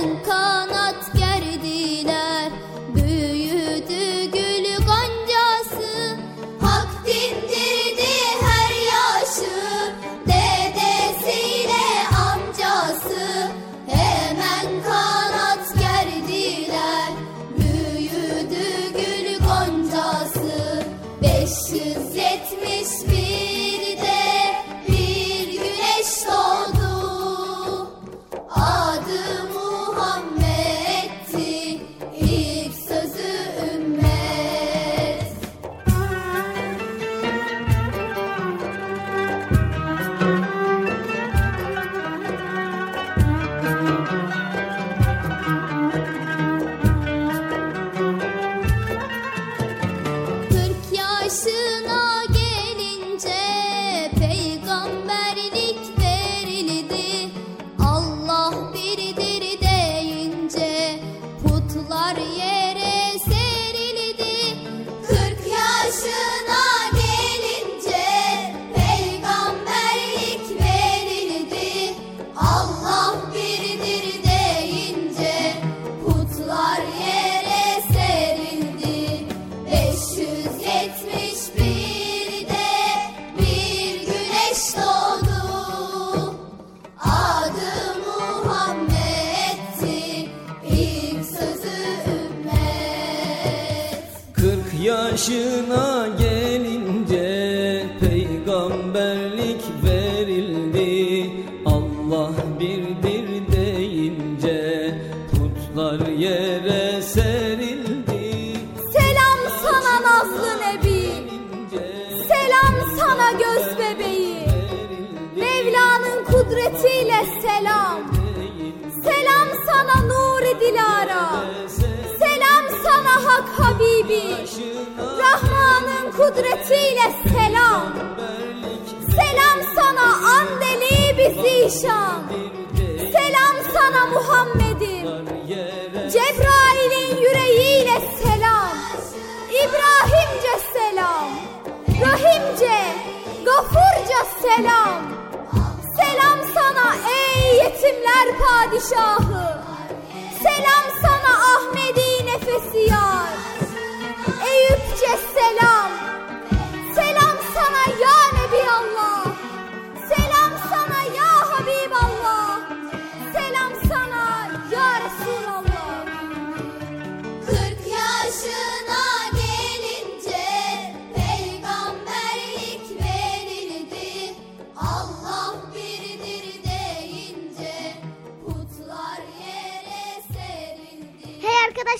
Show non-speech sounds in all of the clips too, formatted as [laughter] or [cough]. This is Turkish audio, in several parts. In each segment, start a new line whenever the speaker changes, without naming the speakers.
and call.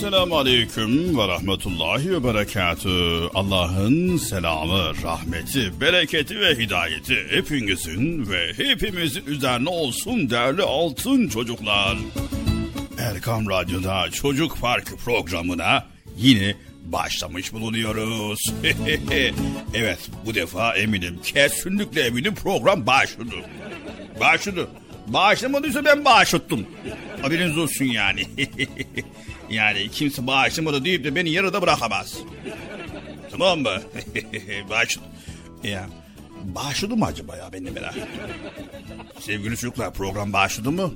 Esselamu Aleyküm ve Rahmetullahi ve Berekatü. Allah'ın selamı, rahmeti, bereketi ve hidayeti hepinizin ve hepimizin üzerine olsun değerli altın çocuklar. Erkam Radyo'da Çocuk Park programına yine başlamış bulunuyoruz. [laughs] evet bu defa eminim kesinlikle eminim program başladı. Başladı. Bağışlamadıysa ben bağışlattım. Haberiniz olsun yani. [laughs] yani kimse bağışlamadı deyip de beni yarıda bırakamaz. Tamam mı? [laughs] Bağışladı. Ya, bağışladı mı acaba ya ben de merak. Sevgili çocuklar program bağışladı mı?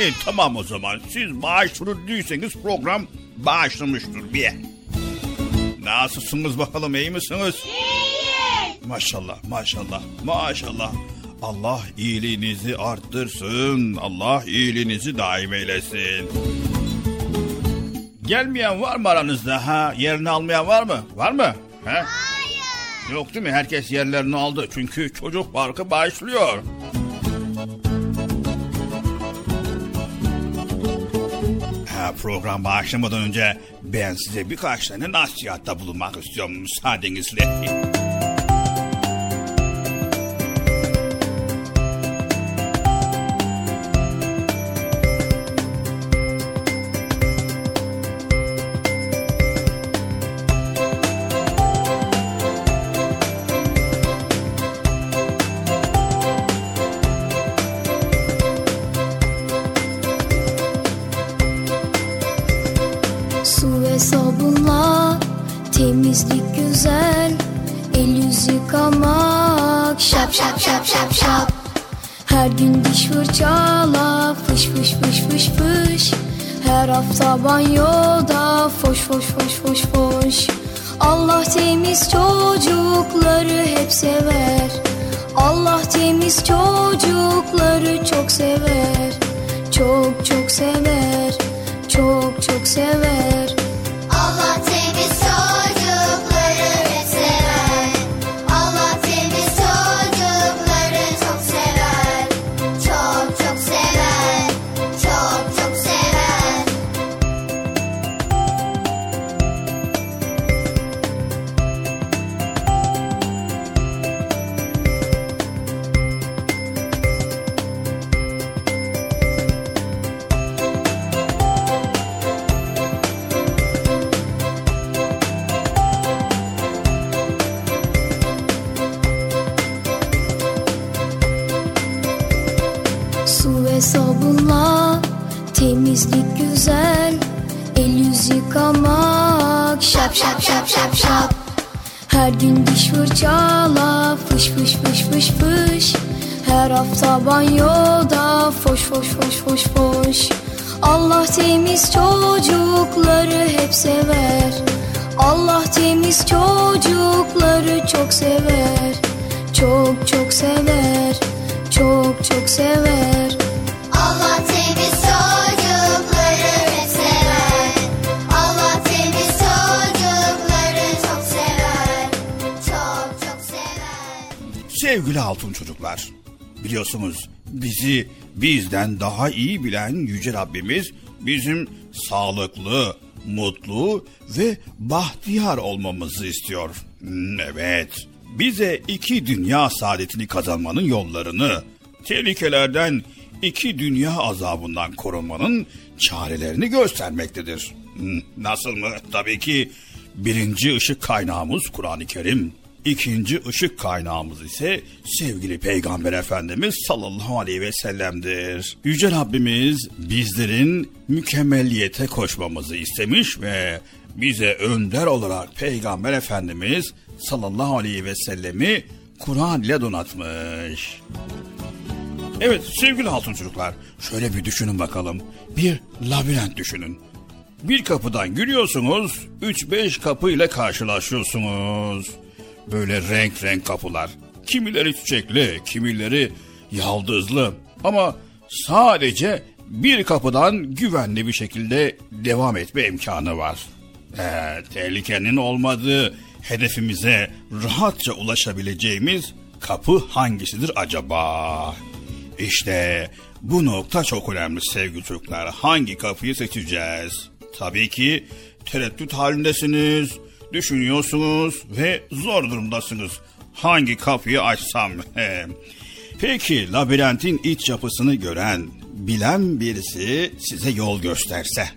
Evet. E, tamam o zaman siz bağışladı değilseniz program bağışlamıştır bir. Nasılsınız bakalım iyi misiniz? İyiyiz. Maşallah maşallah maşallah. Allah iyiliğinizi arttırsın. Allah iyiliğinizi daim eylesin. Gelmeyen var mı aranızda ha? Yerini almayan var mı? Var mı? He? Hayır. Yok değil mi? Herkes yerlerini aldı. Çünkü çocuk parkı başlıyor. Ha, program başlamadan önce ben size birkaç tane nasihatta bulunmak istiyorum müsaadenizle.
Şap şap şap şap şap. Her gün diş fırçala fış fış fış fış fış. Her hafta banyoda foş foş foş foş foş. Allah temiz çocukları hep sever. Allah temiz çocukları çok sever. Çok çok sever. Çok çok sever.
Allah
şap şap şap şap şap. Her gün diş fırçala fış fış fış fış fış. Her hafta banyoda foş foş foş foş foş. Allah temiz çocukları hep sever. Allah temiz çocukları çok sever. Çok çok sever. Çok çok sever
Sevgili altın çocuklar, biliyorsunuz bizi bizden daha iyi bilen Yüce Rabbimiz bizim sağlıklı, mutlu ve bahtiyar olmamızı istiyor. Hmm, Evet, bize iki dünya saadetini kazanmanın yollarını, tehlikelerden, iki dünya azabından korunmanın çarelerini göstermektedir. Hmm, Nasıl mı? Tabii ki birinci ışık kaynağımız Kur'an-ı Kerim. İkinci ışık kaynağımız ise sevgili Peygamber Efendimiz sallallahu aleyhi ve sellem'dir. Yüce Rabbimiz bizlerin mükemmelliyete koşmamızı istemiş ve bize önder olarak Peygamber Efendimiz sallallahu aleyhi ve sellemi Kur'an ile donatmış. Evet sevgili altın çocuklar şöyle bir düşünün bakalım. Bir labirent düşünün. Bir kapıdan giriyorsunuz, 3-5 kapı ile karşılaşıyorsunuz. Böyle renk renk kapılar. Kimileri çiçekli, kimileri yaldızlı. Ama sadece bir kapıdan güvenli bir şekilde devam etme imkanı var. Ee, tehlikenin olmadığı, hedefimize rahatça ulaşabileceğimiz kapı hangisidir acaba? İşte bu nokta çok önemli sevgili çocuklar. Hangi kapıyı seçeceğiz? Tabii ki tereddüt halindesiniz, düşünüyorsunuz ve zor durumdasınız. Hangi kapıyı açsam? [laughs] Peki labirentin iç yapısını gören, bilen birisi size yol gösterse.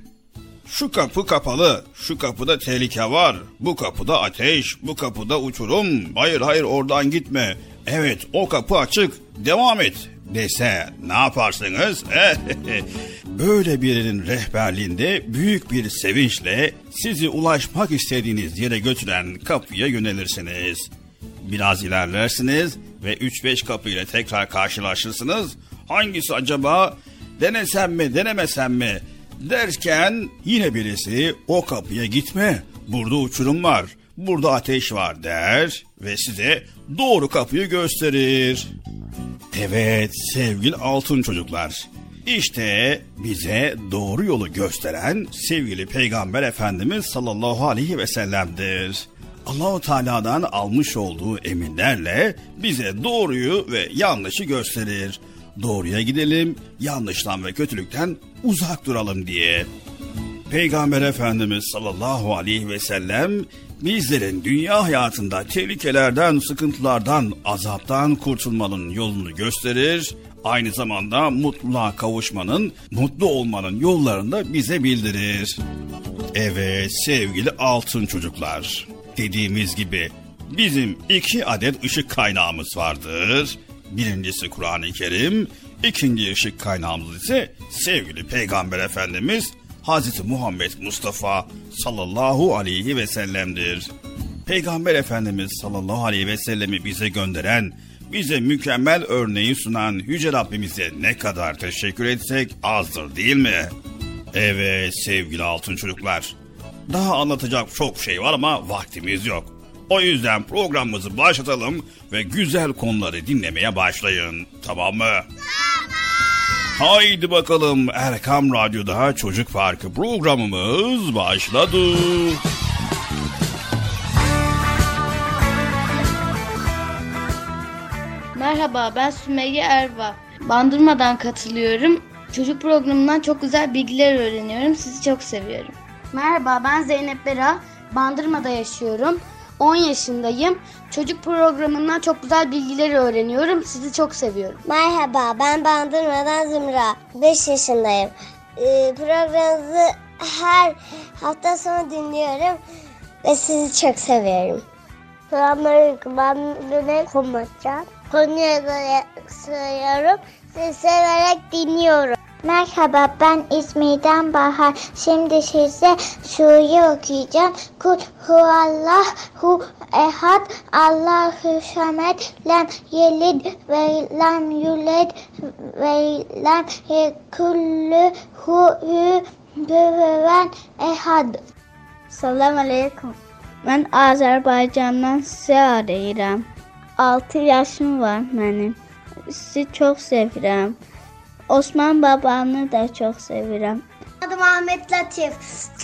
Şu kapı kapalı, şu kapıda tehlike var, bu kapıda ateş, bu kapıda uçurum, hayır hayır oradan gitme, evet o kapı açık, devam et dese ne yaparsınız? [laughs] Böyle birinin rehberliğinde büyük bir sevinçle sizi ulaşmak istediğiniz yere götüren kapıya yönelirsiniz. Biraz ilerlersiniz ve 3-5 kapı ile tekrar karşılaşırsınız. Hangisi acaba? Denesem mi, denemesem mi? Derken yine birisi o kapıya gitme. Burada uçurum var, burada ateş var der ve size doğru kapıyı gösterir. Evet sevgili altın çocuklar. İşte bize doğru yolu gösteren sevgili Peygamber Efendimiz sallallahu aleyhi ve sellem'dir. Allahu Teala'dan almış olduğu emirlerle bize doğruyu ve yanlışı gösterir. Doğruya gidelim, yanlıştan ve kötülükten uzak duralım diye. Peygamber Efendimiz sallallahu aleyhi ve sellem bizlerin dünya hayatında tehlikelerden, sıkıntılardan, azaptan kurtulmanın yolunu gösterir. Aynı zamanda mutluluğa kavuşmanın, mutlu olmanın yollarını da bize bildirir. Evet sevgili altın çocuklar. Dediğimiz gibi bizim iki adet ışık kaynağımız vardır. Birincisi Kur'an-ı Kerim, ikinci ışık kaynağımız ise sevgili Peygamber Efendimiz Hazreti Muhammed Mustafa sallallahu aleyhi ve sellem'dir. Peygamber Efendimiz sallallahu aleyhi ve sellemi bize gönderen, bize mükemmel örneği sunan Yüce Rabbimize ne kadar teşekkür etsek azdır değil mi? Evet sevgili altın çocuklar. Daha anlatacak çok şey var ama vaktimiz yok. O yüzden programımızı başlatalım ve güzel konuları dinlemeye başlayın. Tamam mı? Haydi bakalım Erkam Radyo'da Çocuk Parkı programımız başladı.
Merhaba ben Sümeyye Erva. Bandırmadan katılıyorum. Çocuk programından çok güzel bilgiler öğreniyorum. Sizi çok seviyorum.
Merhaba ben Zeynep Bera. Bandırma'da yaşıyorum. 10 yaşındayım. Çocuk programından çok güzel bilgileri öğreniyorum. Sizi çok seviyorum.
Merhaba ben Bandırma'dan Zümra. 5 yaşındayım. Ee, programınızı her hafta sonu dinliyorum ve sizi çok seviyorum. Selamünaleyküm ben Komutan. Konuya göre söylüyorum. Sizi severek dinliyorum. Merhaba ben İzmir'den Bahar. Şimdi size şuyu okuyacağım. Kul huvallahu ehad Allahu samet lem yelid ve lem yuled ve lem yekullu hu büven ehad.
Selamun Aleyküm. Ben Azerbaycan'dan sizi arayıram. 6 yaşım var benim. Sizi çok sevirəm. Osman babanı da çok sevirəm.
Adım Ahmet Latif.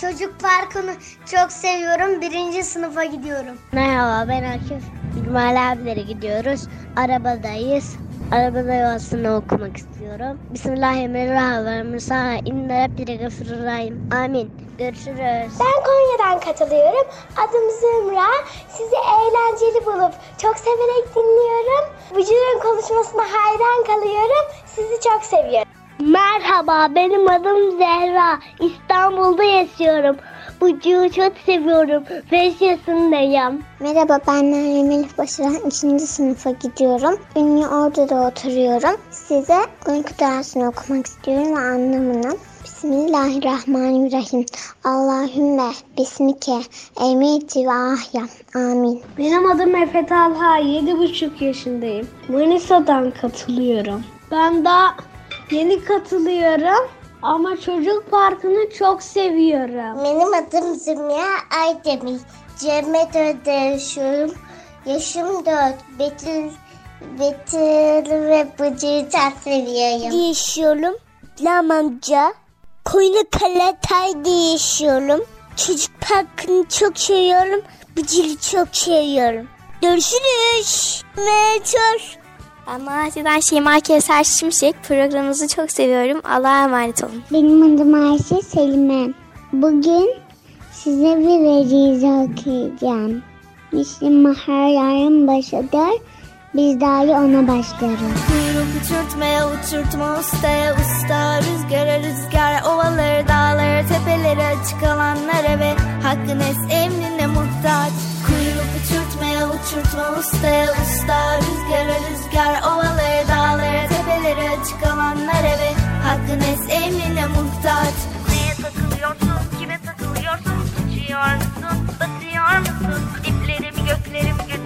Çocuk parkını çok seviyorum. Birinci sınıfa gidiyorum. Merhaba ben Akif. İlmali abilere gidiyoruz. Arabadayız. Arabada yuvasını okumak istiyorum. Bismillahirrahmanirrahim. İnne rabbine gafururrahim. Amin. Görüşürüz.
Ben Konya'dan katılıyorum. Adım Zümra. Sizi eğlenceli bulup çok severek dinliyorum. Vücudun konuşmasına hayran kalıyorum. Sizi çok seviyorum.
Merhaba benim adım Zehra. İstanbul'da yaşıyorum. Bucuğu çok seviyorum. 5 yaşındayım.
Merhaba ben Meryem Elif Başaran 2. sınıfa gidiyorum. Ünlü Ordu'da oturuyorum. Size uyku dersini okumak istiyorum ve anlamını. Bismillahirrahmanirrahim. Allahümme bismike emiti ve ahya. Amin.
Benim adım Efe Talha. 7,5 yaşındayım. Manisa'dan katılıyorum. Ben daha yeni katılıyorum. Ama çocuk parkını çok seviyorum.
Benim adım Zümra Aydemir. Cemre'de yaşıyorum. Yaşım 4. Betül, Betül ve Bıcır'ı çok seviyorum. Yaşıyorum. Lam amca. Koyunu Kalatay'da yaşıyorum. Çocuk parkını çok seviyorum. Bıcır'ı çok seviyorum. Görüşürüz. Meteor.
Ben Malatya'dan Şeyma Keser Şimşek. Programınızı çok seviyorum. Allah'a emanet olun.
Benim adım Ayşe Selime. Bugün size bir vecize okuyacağım. Müslüm her yarın başıdır.
Biz dahi ona başlarız.
Kuyruk uçurtmaya uçurtma ustaya usta. Rüzgara rüzgar ovaları dağları tepeleri açık alanlara ve hakkın es emrine muhtaç. Kuyruk uçurtmaya uçurtma ustaya usta. Rüzgara rüzgar ovaları dağları tepeleri açık alanlara ve hakkın es emrine muhtaç.
Neye takılıyorsun, kime takılıyorsun? Uçuyor musun, batıyor musun? Diplerimi göklerim götürüyor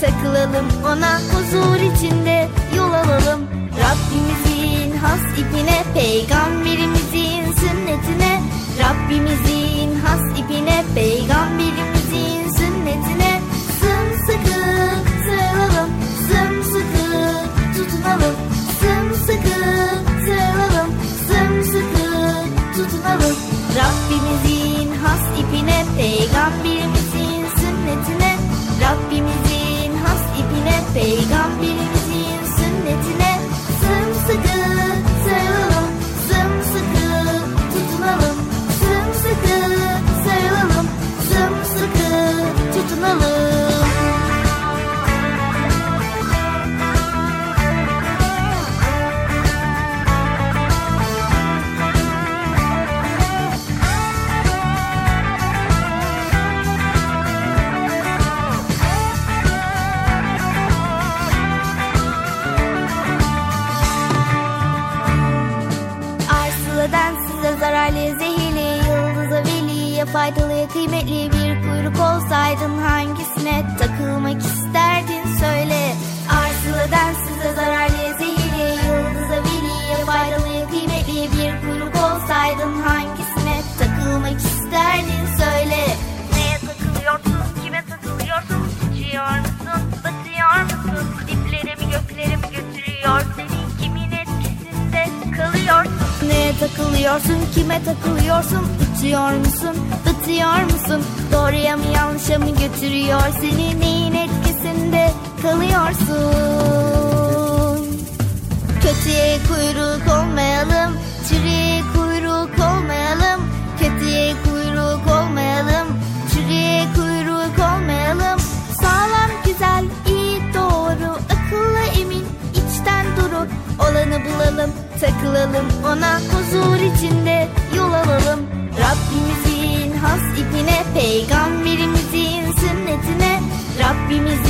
takılalım ona huzur içinde yol alalım. Rabbimizin has ipine, peygamberimizin sünnetine. Rabbimizin has ipine, peygamberimizin olsaydın Hangisine takılmak isterdin söyle Arsılıdan size zararlı zehirli Yıldıza veliye faydalı kıymetli bir kuyruk olsaydın Hangisine takılmak isterdin söyle
Neye takılıyorsun, kime takılıyorsun? Uçuyor musun, batıyor musun? Diplerimi göklerim götürüyor seni kimin etkisinde kalıyorsun?
Neye takılıyorsun, kime takılıyorsun? Uçuyor musun, batıyor musun? Doğruya mı yanlışa mı götürüyor seni? Neyin etkisinde kalıyorsun? Kötüye kuyruk olmayalım, çürüye kuyruk olmayalım. Kötüye kuyruk olmayalım, çürüye kuyruk olmayalım. Sağlam, güzel, iyi, doğru, akıllı, emin, içten duru. Olanı bulalım, takılalım ona Rabbimizin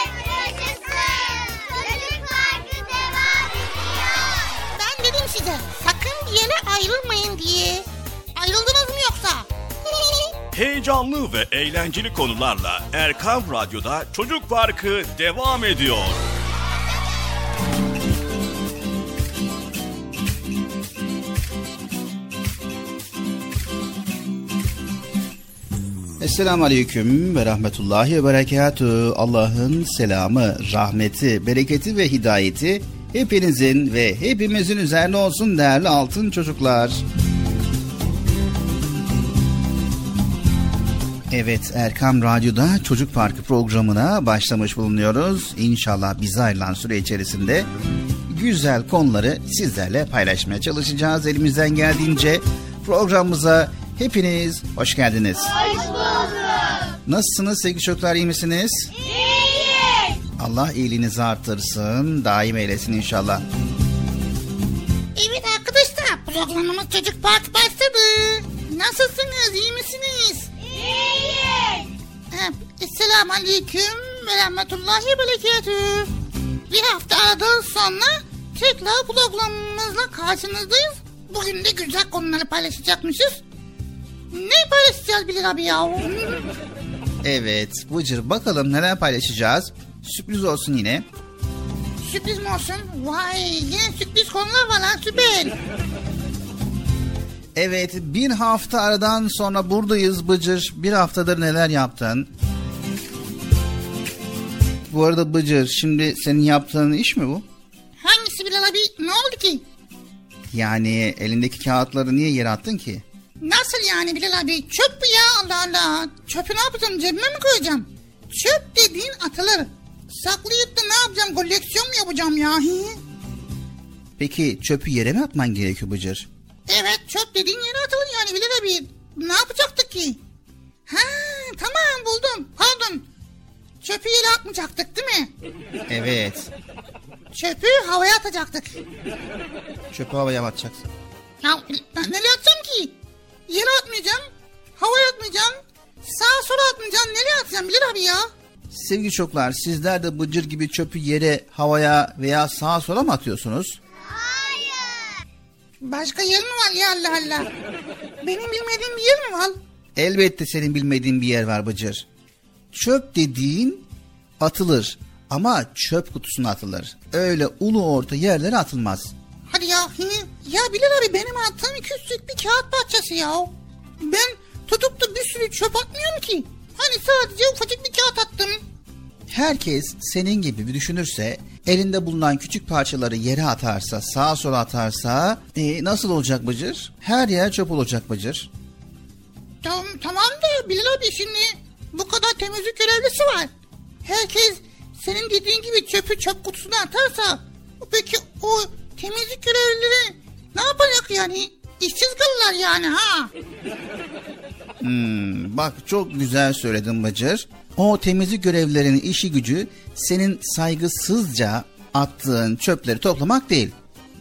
ayrılmayın diye. Ayrıldınız mı yoksa? [laughs]
Heyecanlı ve eğlenceli konularla Erkan Radyo'da Çocuk Parkı devam ediyor.
Esselamu Aleyküm ve Rahmetullahi ve Berekatü. Allah'ın selamı, rahmeti, bereketi ve hidayeti hepinizin ve hepimizin üzerine olsun değerli altın çocuklar. Evet Erkam Radyo'da Çocuk Parkı programına başlamış bulunuyoruz. İnşallah bize ayrılan süre içerisinde güzel konuları sizlerle paylaşmaya çalışacağız elimizden geldiğince. Programımıza hepiniz hoş geldiniz.
Hoş bulduk.
Nasılsınız sevgili çocuklar iyi misiniz?
İyiyiz.
Allah iyiliğinizi artırsın, daim eylesin inşallah.
Evet arkadaşlar programımız Çocuk Park başladı. Nasılsınız iyi misiniz?
İyiyiz.
Esselamu Aleyküm ve Rahmetullahi ve Berekatü. Bir hafta aradan sonra tekrar programımızla karşınızdayız. Bugün de güzel konuları paylaşacakmışız. Ne paylaşacağız Bilal abi ya?
Evet Bıcır bakalım neler paylaşacağız. Sürpriz olsun yine.
Sürpriz mi olsun? Vay yine sürpriz konular var lan süper.
Evet bir hafta aradan sonra buradayız Bıcır. Bir haftadır neler yaptın? Bu arada Bıcır şimdi senin yaptığın iş mi bu?
Hangisi Bilal abi? Ne oldu ki?
Yani elindeki kağıtları niye yere attın ki?
Nasıl yani Bilal abi? Çöp bu ya Allah Allah. Çöpü ne yapacağım cebime mi koyacağım? Çöp dediğin atılır. Saklayıp da ne yapacağım? Koleksiyon mu yapacağım ya?
Peki çöpü yere mi atman gerekiyor Bıcır?
Evet çöp dediğin yere atılır yani Bilal abi. Ne yapacaktık ki? Ha tamam buldum. Pardon. Çöpü yere atmayacaktık değil mi?
Evet.
Çöpü havaya atacaktık.
Çöpü havaya atacaksın.
Ya ben nereye atacağım ki? Yere atmayacağım. Havaya atmayacağım. Sağa sola atmayacağım. Nereye atacağım Bilal abi ya?
Sevgili çocuklar sizler de Bıcır gibi çöpü yere, havaya veya sağa sola mı atıyorsunuz?
Başka yer mi var ya Allah Allah? Benim bilmediğim bir yer mi var?
Elbette senin bilmediğin bir yer var Bıcır. Çöp dediğin atılır ama çöp kutusuna atılır. Öyle ulu orta yerlere atılmaz.
Hadi ya. Ya Bilal abi benim attığım küçük bir kağıt parçası ya. Ben tutup da bir sürü çöp atmıyorum ki. Hani sadece ufacık bir kağıt attım.
Herkes senin gibi bir düşünürse, elinde bulunan küçük parçaları yere atarsa, sağa sola atarsa e, nasıl olacak Bıcır? Her yer çöp olacak Bıcır.
Tamam, tamam da Bilal abi şimdi bu kadar temizlik görevlisi var. Herkes senin dediğin gibi çöpü çöp kutusuna atarsa peki o temizlik görevlileri ne yapacak yani? İşsiz kalırlar yani ha.
Hmm, bak çok güzel söyledin Bıcır. O temizlik görevlilerinin işi gücü senin saygısızca attığın çöpleri toplamak değil.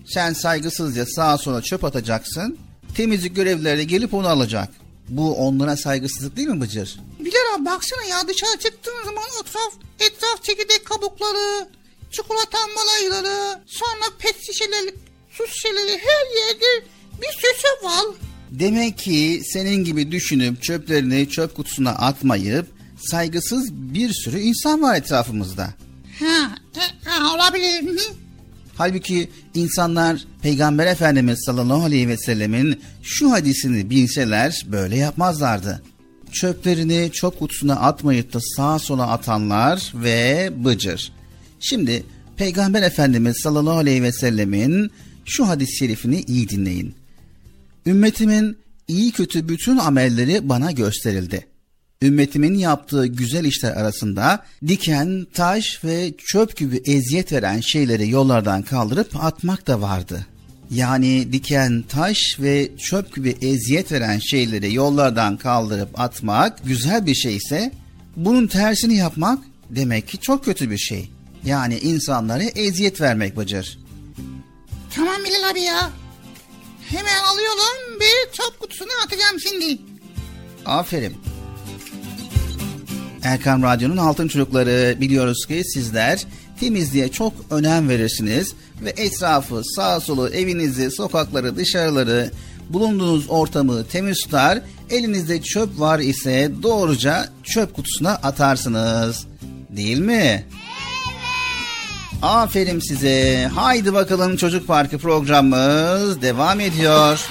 Sen saygısızca sağa sola çöp atacaksın. Temizlik görevlileri gelip onu alacak. Bu onlara saygısızlık değil mi Bıcır?
Bilal abi baksana ya dışarı çıktığın zaman etraf, etraf çekirdek kabukları, çikolata malayları, sonra pet şişeleri, su şişeleri her yerde bir çöp var.
Demek ki senin gibi düşünüp çöplerini çöp kutusuna atmayıp saygısız bir sürü insan var etrafımızda.
Ha, e, ha olabilir. Hı.
Halbuki insanlar Peygamber Efendimiz sallallahu aleyhi ve sellemin şu hadisini bilseler böyle yapmazlardı. Çöplerini çöp kutusuna atmayıp da sağa sola atanlar ve bıcır. Şimdi Peygamber Efendimiz sallallahu aleyhi ve sellemin şu hadis-i şerifini iyi dinleyin. Ümmetimin iyi kötü bütün amelleri bana gösterildi. Ümmetimin yaptığı güzel işler arasında diken, taş ve çöp gibi eziyet veren şeyleri yollardan kaldırıp atmak da vardı. Yani diken, taş ve çöp gibi eziyet veren şeyleri yollardan kaldırıp atmak güzel bir şeyse bunun tersini yapmak demek ki çok kötü bir şey. Yani insanlara eziyet vermek Bıcır.
Tamam Bilal abi ya. Hemen alıyorum bir çöp kutusuna atacağım şimdi.
Aferin. Erkan Radyo'nun Altın Çocukları biliyoruz ki sizler temizliğe çok önem verirsiniz ve etrafı, sağ solu, evinizi, sokakları, dışarıları, bulunduğunuz ortamı temiz tutar. Elinizde çöp var ise doğruca çöp kutusuna atarsınız. Değil mi? Aferin size. Haydi bakalım Çocuk Parkı programımız devam ediyor.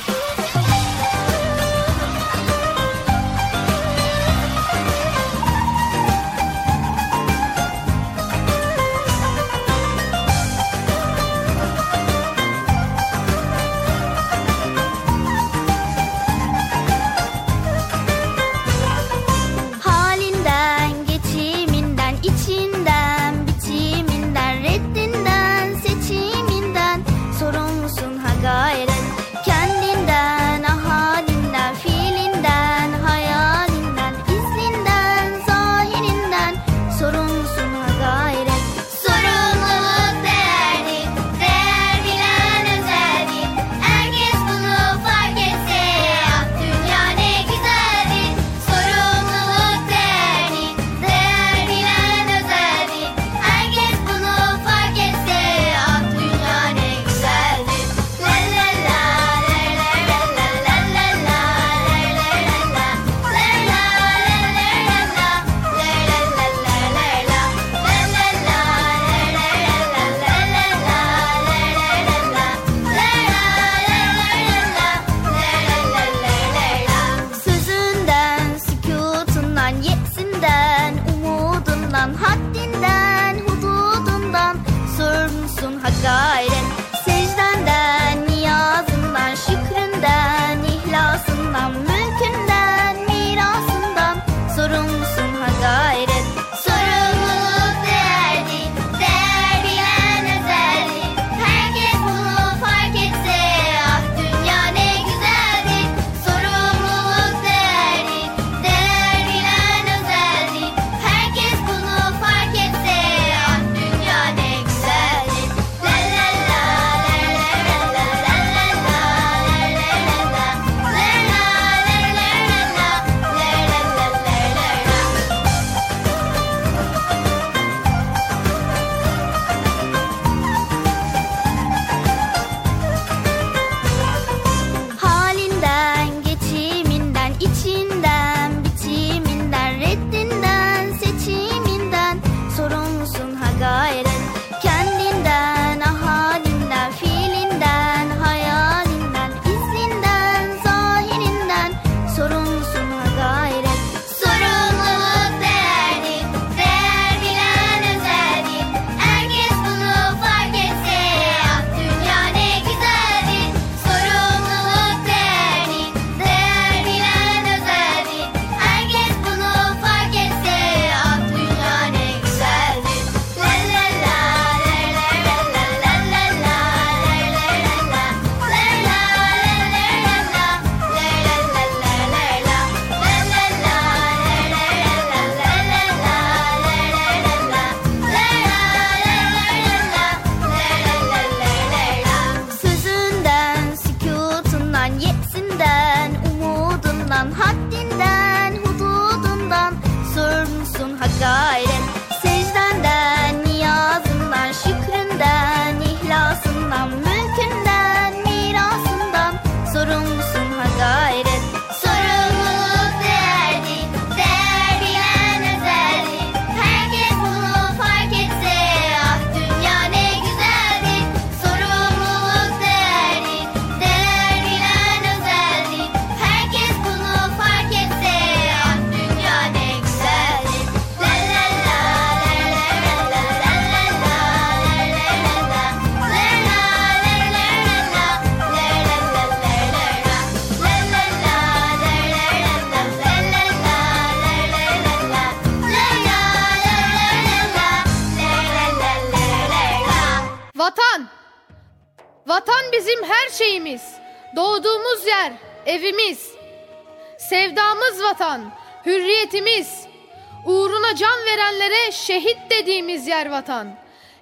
Şehit dediğimiz yer vatan.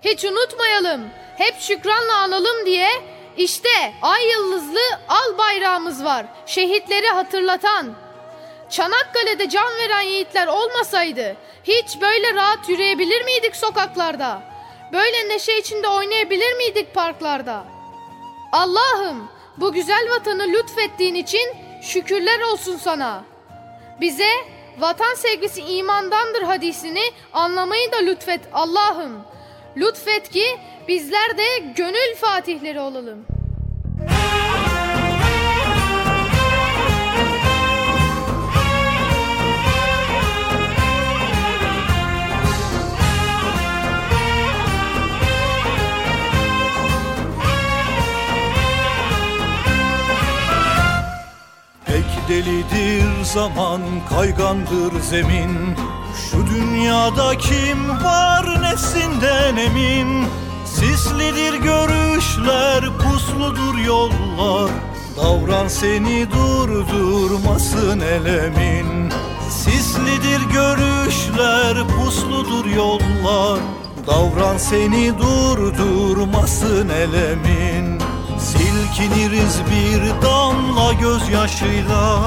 Hiç unutmayalım, hep şükranla analım diye işte ay yıldızlı al bayrağımız var, şehitleri hatırlatan. Çanakkale'de can veren yiğitler olmasaydı hiç böyle rahat yürüyebilir miydik sokaklarda? Böyle neşe içinde oynayabilir miydik parklarda? Allah'ım bu güzel vatanı lütfettiğin için şükürler olsun sana. Bize vatan sevgisi imandandır hadisini anlamayı da lütfet Allah'ım. Lütfet ki bizler de gönül fatihleri olalım.
Delidir zaman kaygandır zemin. Şu dünyada kim var nesinden emin? Sislidir görüşler pusludur yollar. Davran seni durdurmasın elemin. Sislidir görüşler pusludur yollar. Davran seni durdurmasın elemin Silkiniriz bir damla gözyaşıyla.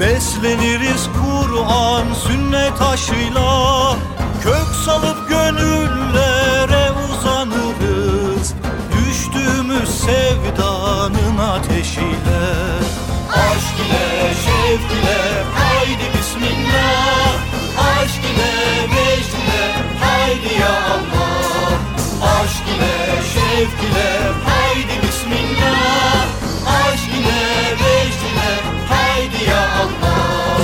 Besleniriz Kur'an sünnet aşıyla. Kök salıp gönüllere uzanırız. Düştüğümüz sevdanın ateşiyle. Aşk ile şevk ile haydi bismillah. Aşk ile vecd ile haydi ya Allah. Aşk ile şevk ile haydi bismillah Aşk ile vecd ile haydi ya Allah.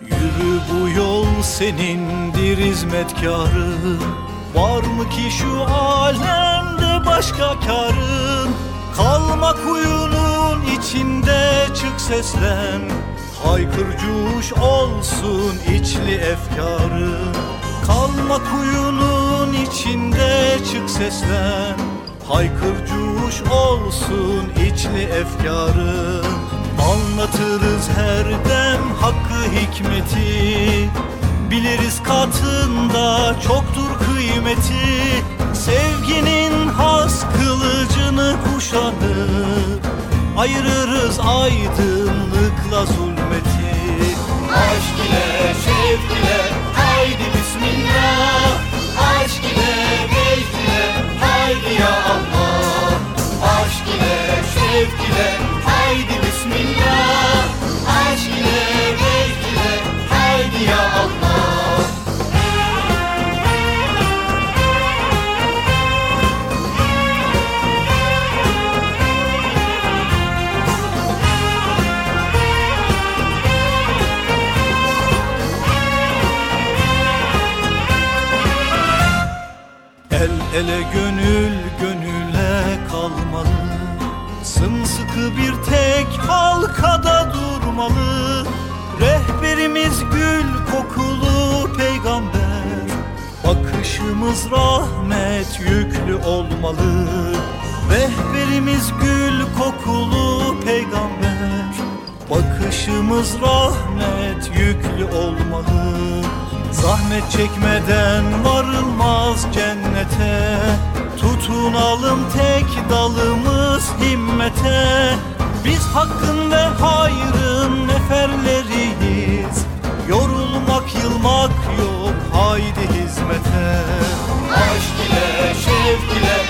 Yürü bu yol senindir hizmetkarı Var mı ki şu alemde başka karın? Kalma kuyunun içinde çık seslen. Haykır cuş olsun içli efkarın. Kalma kuyunun içinde çık seslen. Haykır cuş olsun içli efkarın. Anlatırız her dem hakkı hikmeti Biliriz katında çoktur kıymeti. Sevginin has kılıcını kuşanıp Ayırırız aydınlıkla zulmeti. Aşk ile şevk ile haydi bismillah. Aşk ile vecd ile haydi ya Allah. Aşk ile şevk ile El ele gönül gönüle kalmalı. Sımsıkı bir tek halkada durmalı. Rehberimiz gül kokulu peygamber. Bakışımız rahmet yüklü olmalı. Rehberimiz gül kokulu peygamber. Bakışımız rahmet yüklü olmalı Zahmet çekmeden varılmaz cennete. Tutunalım tek dalımız himmete. Biz hakkın ve hayrın neferleriyiz. Yorulmak yılmak yok haydi hizmete. Aşk ile şevk ile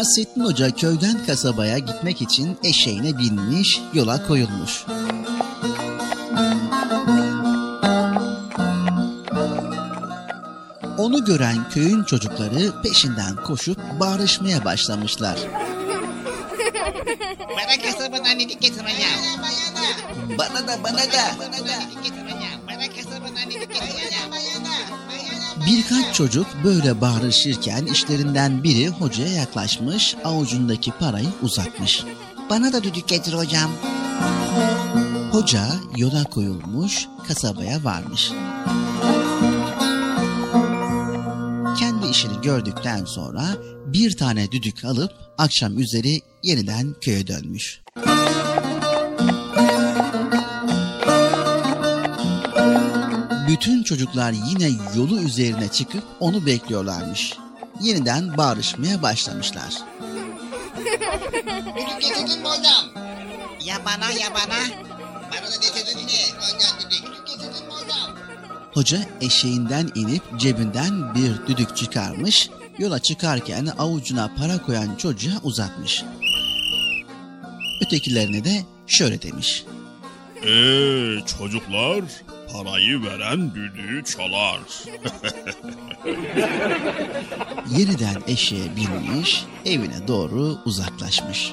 Nasrettin Hoca köyden kasabaya gitmek için eşeğine binmiş, yola koyulmuş. Onu gören köyün çocukları peşinden koşup bağırışmaya başlamışlar.
Bana kasabadan idik getir ya.
Bana da bana da.
Bana
Birkaç çocuk böyle bağırışırken işlerinden biri hocaya yaklaşmış, avucundaki parayı uzatmış.
Bana da düdük getir hocam.
Hoca yola koyulmuş, kasabaya varmış. Kendi işini gördükten sonra bir tane düdük alıp akşam üzeri yeniden köye dönmüş. Bütün çocuklar yine yolu üzerine çıkıp onu bekliyorlarmış. Yeniden bağırışmaya başlamışlar.
Düdük getirdin mi hocam? Ya bana ya bana. Bana da getirdin mi? Hocam düdük. Düdük getirdin mi hocam?
Hoca eşeğinden inip cebinden bir düdük çıkarmış, yola çıkarken avucuna para koyan çocuğa uzatmış. Ötekilerine de şöyle demiş.
Eee çocuklar parayı veren düdüğü çalar. [laughs]
Yeniden eşeğe binmiş, evine doğru uzaklaşmış.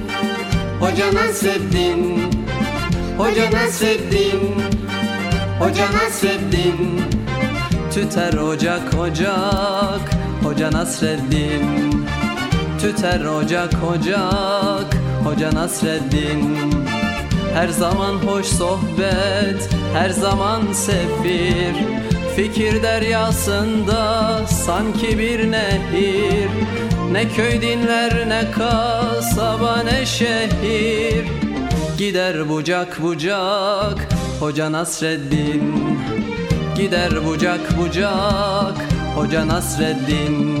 Hoca Nasreddin. Hoca Nasreddin. Hoca Nasreddin. Tüter ocak ocak. Hoca Nasreddin. Tüter ocak ocak. Hoca Nasreddin. Her zaman hoş sohbet Her zaman sefir. Fikir deryasında sanki bir nehir Ne köy dinler ne kasaba ne şehir. Gider bucak bucak Hoca Nasreddin. Gider bucak bucak Hoca Nasreddin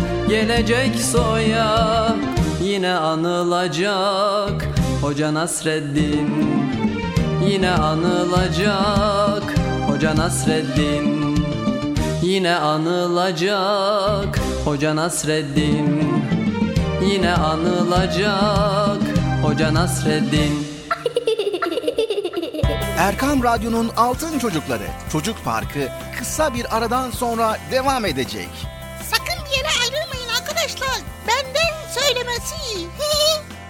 gelecek soya Yine anılacak. Hoca Nasreddin Yine anılacak. Hoca Nasreddin Yine anılacak. Hoca Nasreddin Yine anılacak. Hoca Nasreddin. [laughs]
Erkam Radyo'nun Altın Çocukları Çocuk Parkı kısa bir aradan sonra devam edecek.
Söylemesi. [laughs]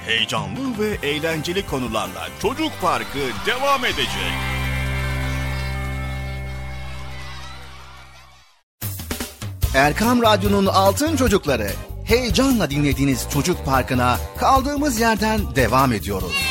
Heyecanlı ve eğlenceli konularla Çocuk Parkı devam edecek.
Erkam Radyo'nun Altın Çocukları heyecanla dinlediğiniz Çocuk Parkı'na kaldığımız yerden devam ediyoruz.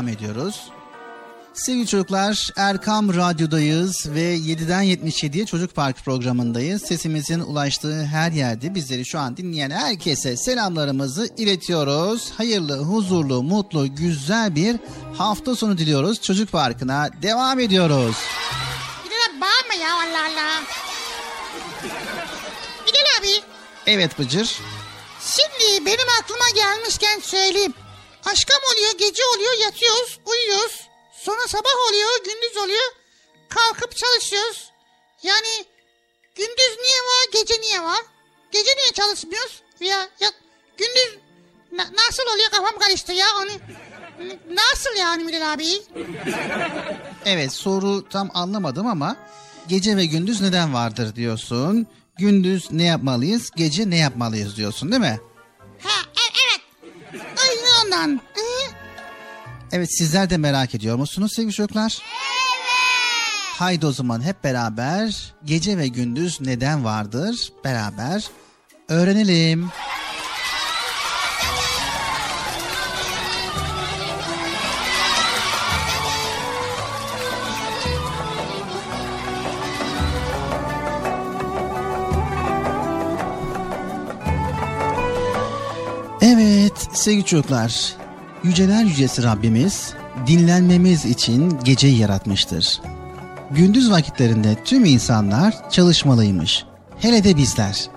Devam ediyoruz.
Sevgili çocuklar Erkam Radyo'dayız ve 7'den 77'ye Çocuk Park programındayız. Sesimizin ulaştığı her yerde bizleri şu an dinleyen herkese selamlarımızı iletiyoruz. Hayırlı, huzurlu, mutlu, güzel bir hafta sonu diliyoruz. Çocuk Parkı'na devam ediyoruz.
Bilal abi bağırma ya Allah Allah. Bilal abi
Evet Bıcır.
şimdi benim aklıma gelmişken söyleyeyim. Oluyor gece oluyor yatıyoruz uyuyoruz. Sonra sabah oluyor gündüz oluyor. Kalkıp çalışıyoruz. Yani gündüz niye var gece niye var? Gece niye çalışmıyoruz? Ya, ya gündüz na- nasıl oluyor kafam karıştı ya onu. Nasıl yani Bilal abi?
Evet soru tam anlamadım ama gece ve gündüz neden vardır diyorsun. Gündüz ne yapmalıyız, gece ne yapmalıyız diyorsun değil mi?
Ha e- evet. Aynen ondan. Hı?
Evet sizler de merak ediyor musunuz sevgili çocuklar? Evet. Haydi o zaman hep beraber gece ve gündüz neden vardır beraber öğrenelim. Evet sevgili çocuklar, yüceler yücesi Rabbimiz dinlenmemiz için geceyi yaratmıştır. Gündüz vakitlerinde tüm insanlar çalışmalıymış. Hele de bizler.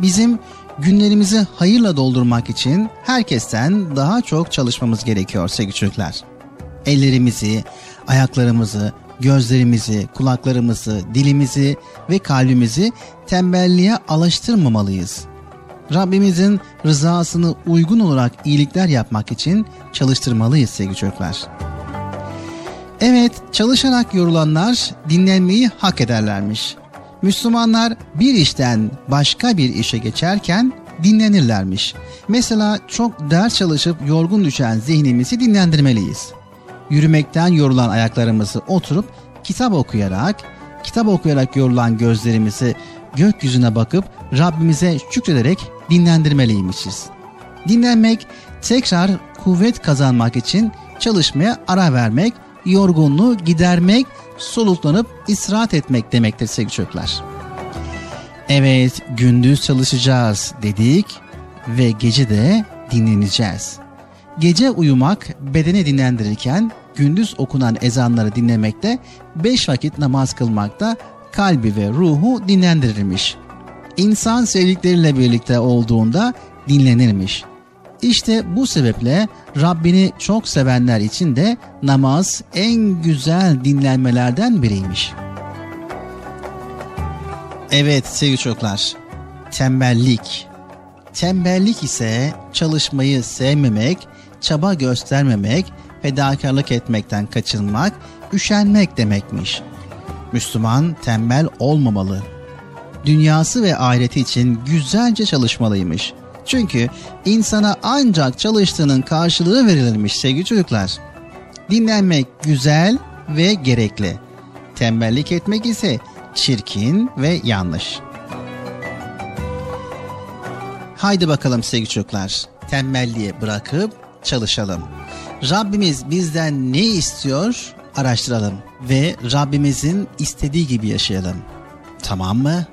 Bizim günlerimizi hayırla doldurmak için herkesten daha çok çalışmamız gerekiyor sevgili çocuklar. Ellerimizi, ayaklarımızı, gözlerimizi, kulaklarımızı, dilimizi ve kalbimizi tembelliğe alıştırmamalıyız. Rabbimizin rızasını uygun olarak iyilikler yapmak için çalıştırmalıyız sevgili çocuklar. Evet, çalışarak yorulanlar dinlenmeyi hak ederlermiş. Müslümanlar bir işten başka bir işe geçerken dinlenirlermiş. Mesela çok ders çalışıp yorgun düşen zihnimizi dinlendirmeliyiz. Yürümekten yorulan ayaklarımızı oturup kitap okuyarak, kitap okuyarak yorulan gözlerimizi gökyüzüne bakıp Rabbimize şükrederek dinlendirmeliymişiz. Dinlenmek, tekrar kuvvet kazanmak için çalışmaya ara vermek, yorgunluğu gidermek, soluklanıp istirahat etmek demektir sevgili çocuklar. Evet, gündüz çalışacağız dedik ve gece de dinleneceğiz. Gece uyumak bedeni dinlendirirken gündüz okunan ezanları dinlemekte, beş vakit namaz kılmakta kalbi ve ruhu dinlendirirmiş. İnsan sevdikleriyle birlikte olduğunda dinlenirmiş. İşte bu sebeple Rabbini çok sevenler için de namaz en güzel dinlenmelerden biriymiş. Evet sevgili çocuklar, tembellik. Tembellik ise çalışmayı sevmemek, çaba göstermemek, fedakarlık etmekten kaçınmak, üşenmek demekmiş. Müslüman tembel olmamalı. Dünyası ve ahireti için güzelce çalışmalıymış. Çünkü insana ancak çalıştığının karşılığı verilirmiş sevgili çocuklar. Dinlenmek güzel ve gerekli. Tembellik etmek ise çirkin ve yanlış. Haydi bakalım sevgili çocuklar. Tembelliği bırakıp çalışalım. Rabbimiz bizden ne istiyor? Araştıralım ve Rabbimizin istediği gibi yaşayalım. Tamam mı?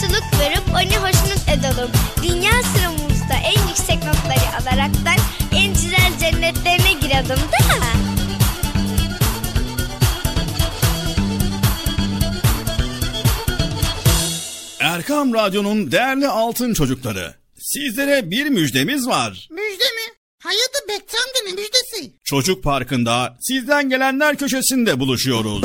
Karşılık verip onu hoşnut edelim. Dünya sıramızda en yüksek notları alaraktan en güzel cennetlerine girelim da.
Erkam Radyo'nun değerli altın çocukları. Sizlere bir müjdemiz var.
Müjde mi? Hayırdır Bekçi amca ne müjdesi?
Çocuk Parkı'nda sizden gelenler köşesinde buluşuyoruz.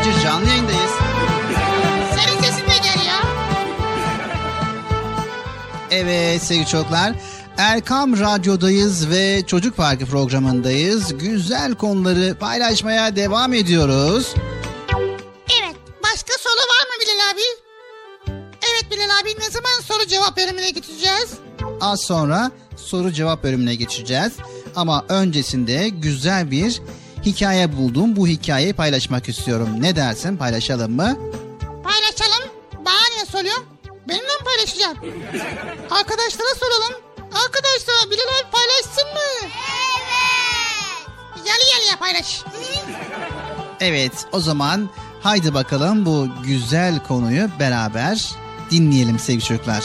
Bıcır canlı yayındayız.
Senin sesin de gel ya.
Evet sevgili çocuklar. Erkam Radyo'dayız ve Çocuk Parkı programındayız. Güzel konuları paylaşmaya devam ediyoruz.
Zaman soru cevap bölümüne geçeceğiz?
Az sonra soru cevap bölümüne geçeceğiz. Ama öncesinde güzel bir hikaye buldum. Bu hikayeyi paylaşmak istiyorum. Ne dersin paylaşalım mı?
Paylaşalım. Bana niye soruyorsun? Benimle mi paylaşacaksın? Arkadaşlara soralım. Arkadaşlar Bilal abi paylaşsın mı? Evet. Yalı yalıya paylaş.
Evet o zaman Haydi bakalım bu güzel konuyu beraber dinleyelim sevgili çocuklar.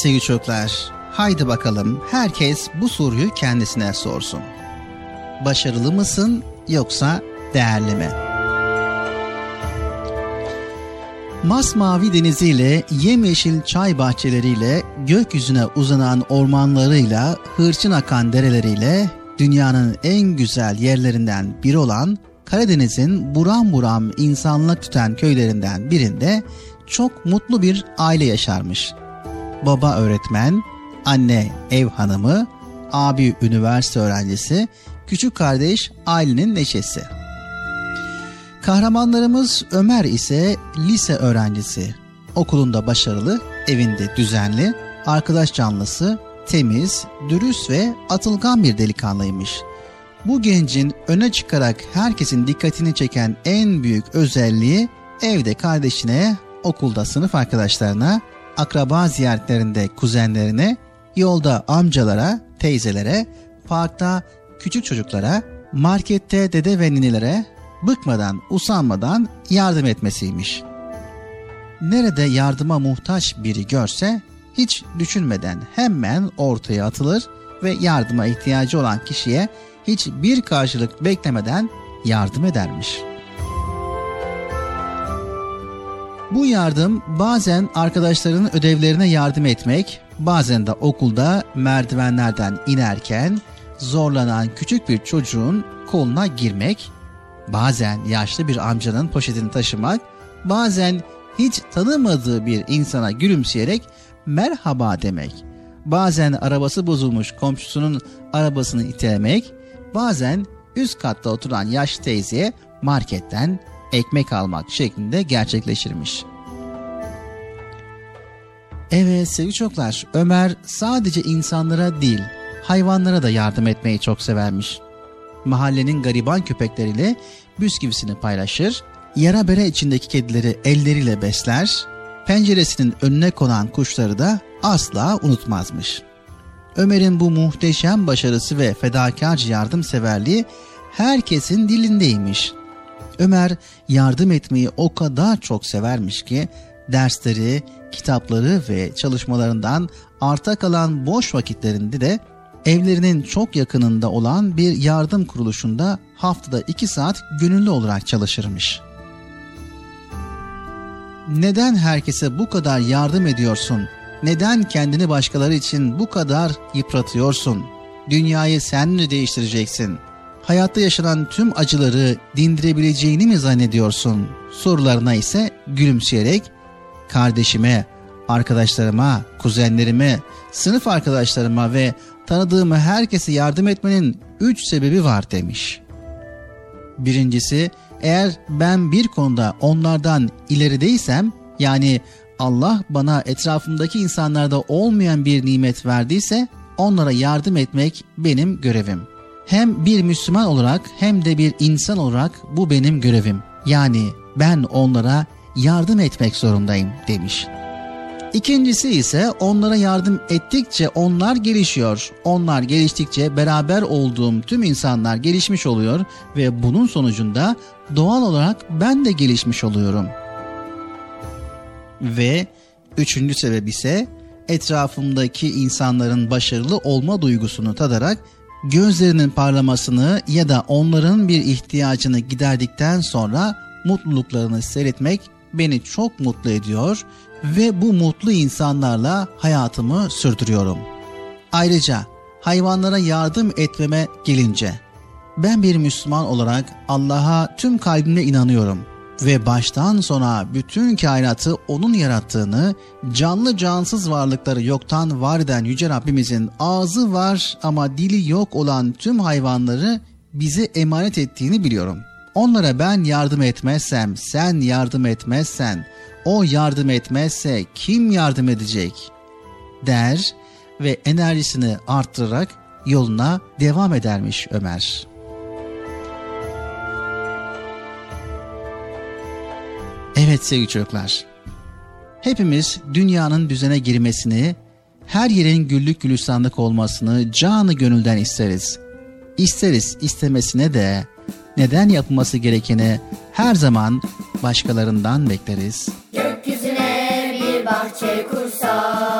Sevgili çocuklar, haydi bakalım herkes bu soruyu kendisine sorsun. Başarılı mısın yoksa değerli mi? Masmavi deniziyle, yemyeşil çay bahçeleriyle, gökyüzüne uzanan ormanlarıyla, hırçın akan dereleriyle, dünyanın en güzel yerlerinden biri olan Karadeniz'in buram buram insanlık tüten köylerinden birinde çok mutlu bir aile yaşarmış baba öğretmen, anne ev hanımı, abi üniversite öğrencisi, küçük kardeş ailenin neşesi. Kahramanlarımız Ömer ise lise öğrencisi. Okulunda başarılı, evinde düzenli, arkadaş canlısı, temiz, dürüst ve atılgan bir delikanlıymış. Bu gencin öne çıkarak herkesin dikkatini çeken en büyük özelliği evde kardeşine, okulda sınıf arkadaşlarına, akraba ziyaretlerinde kuzenlerine, yolda amcalara, teyzelere, parkta küçük çocuklara, markette dede ve ninelere bıkmadan, usanmadan yardım etmesiymiş. Nerede yardıma muhtaç biri görse hiç düşünmeden hemen ortaya atılır ve yardıma ihtiyacı olan kişiye hiçbir karşılık beklemeden yardım edermiş.'' Bu yardım bazen arkadaşlarının ödevlerine yardım etmek, bazen de okulda merdivenlerden inerken zorlanan küçük bir çocuğun koluna girmek, bazen yaşlı bir amcanın poşetini taşımak, bazen hiç tanımadığı bir insana gülümseyerek merhaba demek, bazen arabası bozulmuş komşusunun arabasını itelemek, bazen üst katta oturan yaşlı teyzeye marketten ekmek almak şeklinde gerçekleşirmiş. Evet sevgili çocuklar Ömer sadece insanlara değil hayvanlara da yardım etmeyi çok severmiş. Mahallenin gariban köpekleriyle bisküvisini paylaşır, yara bere içindeki kedileri elleriyle besler, penceresinin önüne konan kuşları da asla unutmazmış. Ömer'in bu muhteşem başarısı ve fedakarca yardımseverliği herkesin dilindeymiş. Ömer yardım etmeyi o kadar çok severmiş ki dersleri, kitapları ve çalışmalarından arta kalan boş vakitlerinde de evlerinin çok yakınında olan bir yardım kuruluşunda haftada iki saat gönüllü olarak çalışırmış. Neden herkese bu kadar yardım ediyorsun? Neden kendini başkaları için bu kadar yıpratıyorsun? Dünyayı sen mi değiştireceksin? Hayatta yaşanan tüm acıları dindirebileceğini mi zannediyorsun? Sorularına ise gülümseyerek kardeşime, arkadaşlarıma, kuzenlerime, sınıf arkadaşlarıma ve tanıdığım herkese yardım etmenin üç sebebi var demiş. Birincisi, eğer ben bir konuda onlardan ilerideysem, yani Allah bana etrafımdaki insanlarda olmayan bir nimet verdiyse, onlara yardım etmek benim görevim. Hem bir Müslüman olarak hem de bir insan olarak bu benim görevim. Yani ben onlara yardım etmek zorundayım demiş. İkincisi ise onlara yardım ettikçe onlar gelişiyor. Onlar geliştikçe beraber olduğum tüm insanlar gelişmiş oluyor ve bunun sonucunda doğal olarak ben de gelişmiş oluyorum. Ve üçüncü sebep ise etrafımdaki insanların başarılı olma duygusunu tadarak gözlerinin parlamasını ya da onların bir ihtiyacını giderdikten sonra mutluluklarını seyretmek beni çok mutlu ediyor ve bu mutlu insanlarla hayatımı sürdürüyorum. Ayrıca hayvanlara yardım etmeme gelince ben bir Müslüman olarak Allah'a tüm kalbimle inanıyorum ve baştan sona bütün kainatı onun yarattığını, canlı cansız varlıkları yoktan var eden Yüce Rabbimizin ağzı var ama dili yok olan tüm hayvanları bize emanet ettiğini biliyorum. Onlara ben yardım etmezsem, sen yardım etmezsen, o yardım etmezse kim yardım edecek? der ve enerjisini arttırarak yoluna devam edermiş Ömer. Evet sevgili çocuklar. Hepimiz dünyanın düzene girmesini, her yerin güllük gülistanlık olmasını canı gönülden isteriz. İsteriz istemesine de neden yapılması gerekeni her zaman başkalarından bekleriz.
Gökyüzüne bir bahçe kursak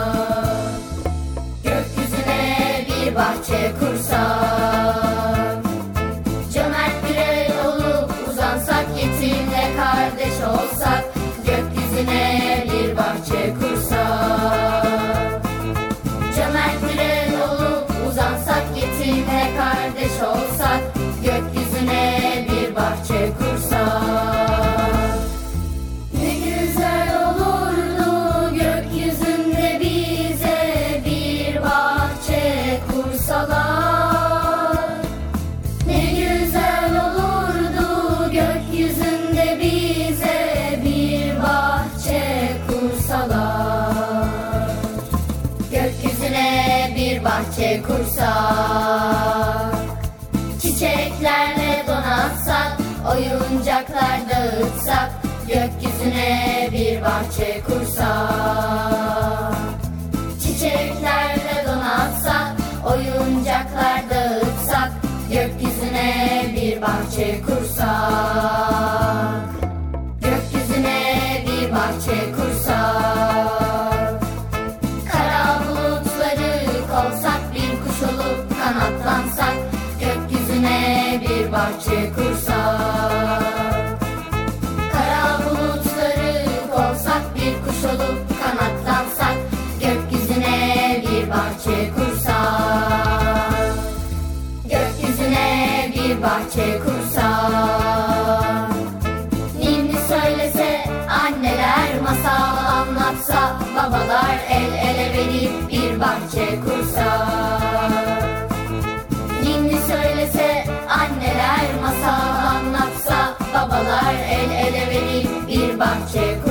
oyuncaklar dağıtsak, gökyüzüne bir bahçe kursak. Çiçeklerle donatsak, oyuncaklar dağıtsak, gökyüzüne bir bahçe kursak. Bir bahçe kursak. Ninni söylese anneler masal anlatsa babalar el ele verip bir bahçe kursak. Ninni söylese anneler masal anlatsa babalar el ele verip bir bahçe kursak.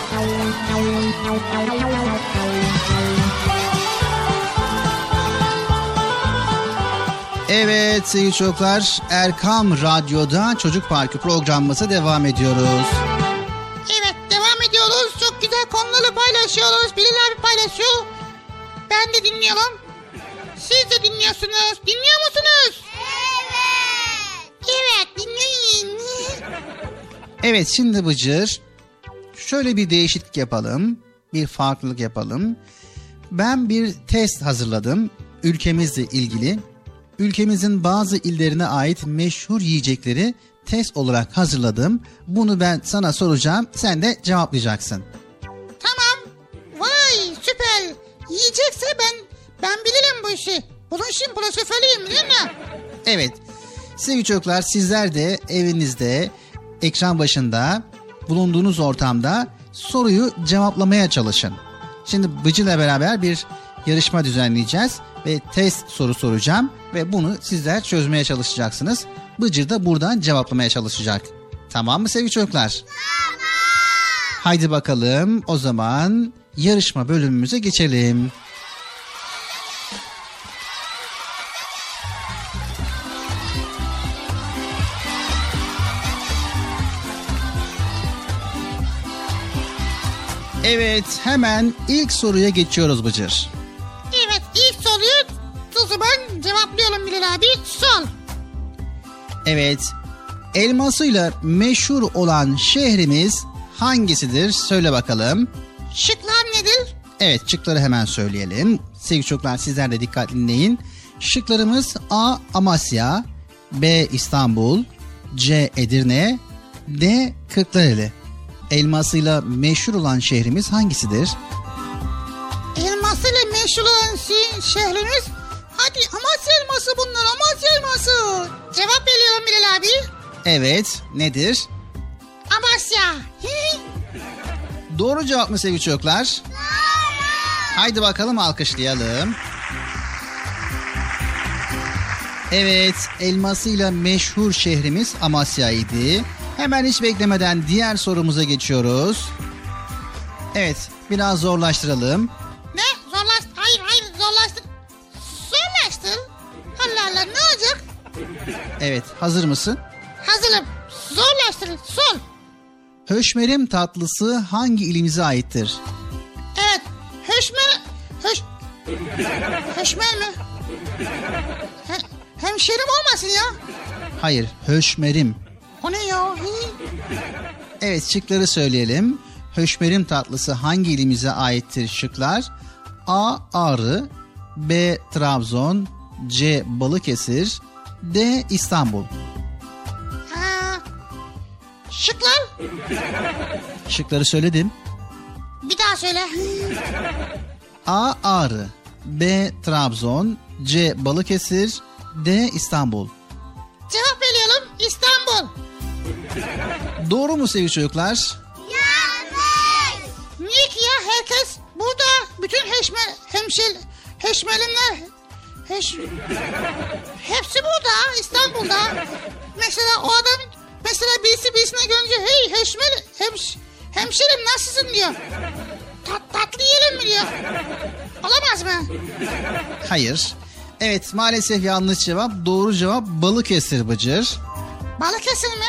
Evet sevgili çocuklar Erkam Radyo'da Çocuk Parkı programımıza devam ediyoruz.
Evet devam ediyoruz. Çok güzel konuları paylaşıyoruz. Bilal abi paylaşıyor. Ben de dinliyorum. Siz de dinliyorsunuz. Dinliyor musunuz? Evet. Evet dinleyin.
Evet şimdi Bıcır şöyle bir değişiklik yapalım. Bir farklılık yapalım. Ben bir test hazırladım ülkemizle ilgili. Ülkemizin bazı illerine ait meşhur yiyecekleri test olarak hazırladım. Bunu ben sana soracağım. Sen de cevaplayacaksın.
Tamam. Vay süper. Yiyecekse ben ben bilirim bu işi. Bunun profesörüyüm değil mi?
Evet. Sevgili çocuklar sizler de evinizde, ekran başında, bulunduğunuz ortamda soruyu cevaplamaya çalışın. Şimdi Bıcı'la beraber bir yarışma düzenleyeceğiz ve test soru soracağım ve bunu sizler çözmeye çalışacaksınız. Bıcır da buradan cevaplamaya çalışacak. Tamam mı sevgili çocuklar? Tamam. Haydi bakalım o zaman yarışma bölümümüze geçelim. Evet hemen ilk soruya geçiyoruz Bıcır.
Evet ilk soruyu o zaman cevaplayalım Bilal abi. Sol.
Evet elmasıyla meşhur olan şehrimiz hangisidir? Söyle bakalım.
Şıklar nedir?
Evet şıkları hemen söyleyelim. Sevgili çocuklar sizler de dikkatli dinleyin. Şıklarımız A. Amasya B. İstanbul C. Edirne D. Kırklareli. Elmasıyla meşhur olan şehrimiz hangisidir?
Elmasıyla meşhur olan şehrimiz Hadi Amasya elması bunlar Amasya elması. Cevap veriyorum Bilal abi.
Evet nedir?
Amasya. [laughs]
Doğru cevap mı sevgili çocuklar? Haydi bakalım alkışlayalım. Evet, elmasıyla meşhur şehrimiz Amasya'ydı. Hemen hiç beklemeden diğer sorumuza geçiyoruz. Evet, biraz zorlaştıralım.
ne? Zorlaştı. Hayır hayır zorlaştı. Zorlaştı. Allah Allah ne olacak?
Evet, hazır mısın?
Hazırım. Zorlaştırın. Sol.
Höşmerim tatlısı hangi ilimize aittir?
Evet. Höşmer... Höş... Höşmer mi? He, hemşerim olmasın ya.
Hayır, höşmerim.
O ne ya?
Evet, şıkları söyleyelim. Höşmerim tatlısı hangi ilimize aittir şıklar? A. Ağrı B. Trabzon C. Balıkesir D. İstanbul
Ha. Şıklar.
Şıkları söyledim.
Bir daha söyle.
A. Ağrı B. Trabzon C. Balıkesir D. İstanbul
Cevap veriyorum. İstanbul.
Doğru mu sevgili çocuklar?
Niye ki ya herkes burada bütün heşme, hemşel, heşmelimler heş, hepsi burada İstanbul'da. Mesela o adam mesela birisi birisine görünce hey heşmel, hemş, hemşerim nasılsın diyor. Tat, tatlı yiyelim mi diyor. Olamaz mı?
Hayır. Evet maalesef yanlış cevap. Doğru cevap Balıkesir Bıcır.
Balıkesir mi?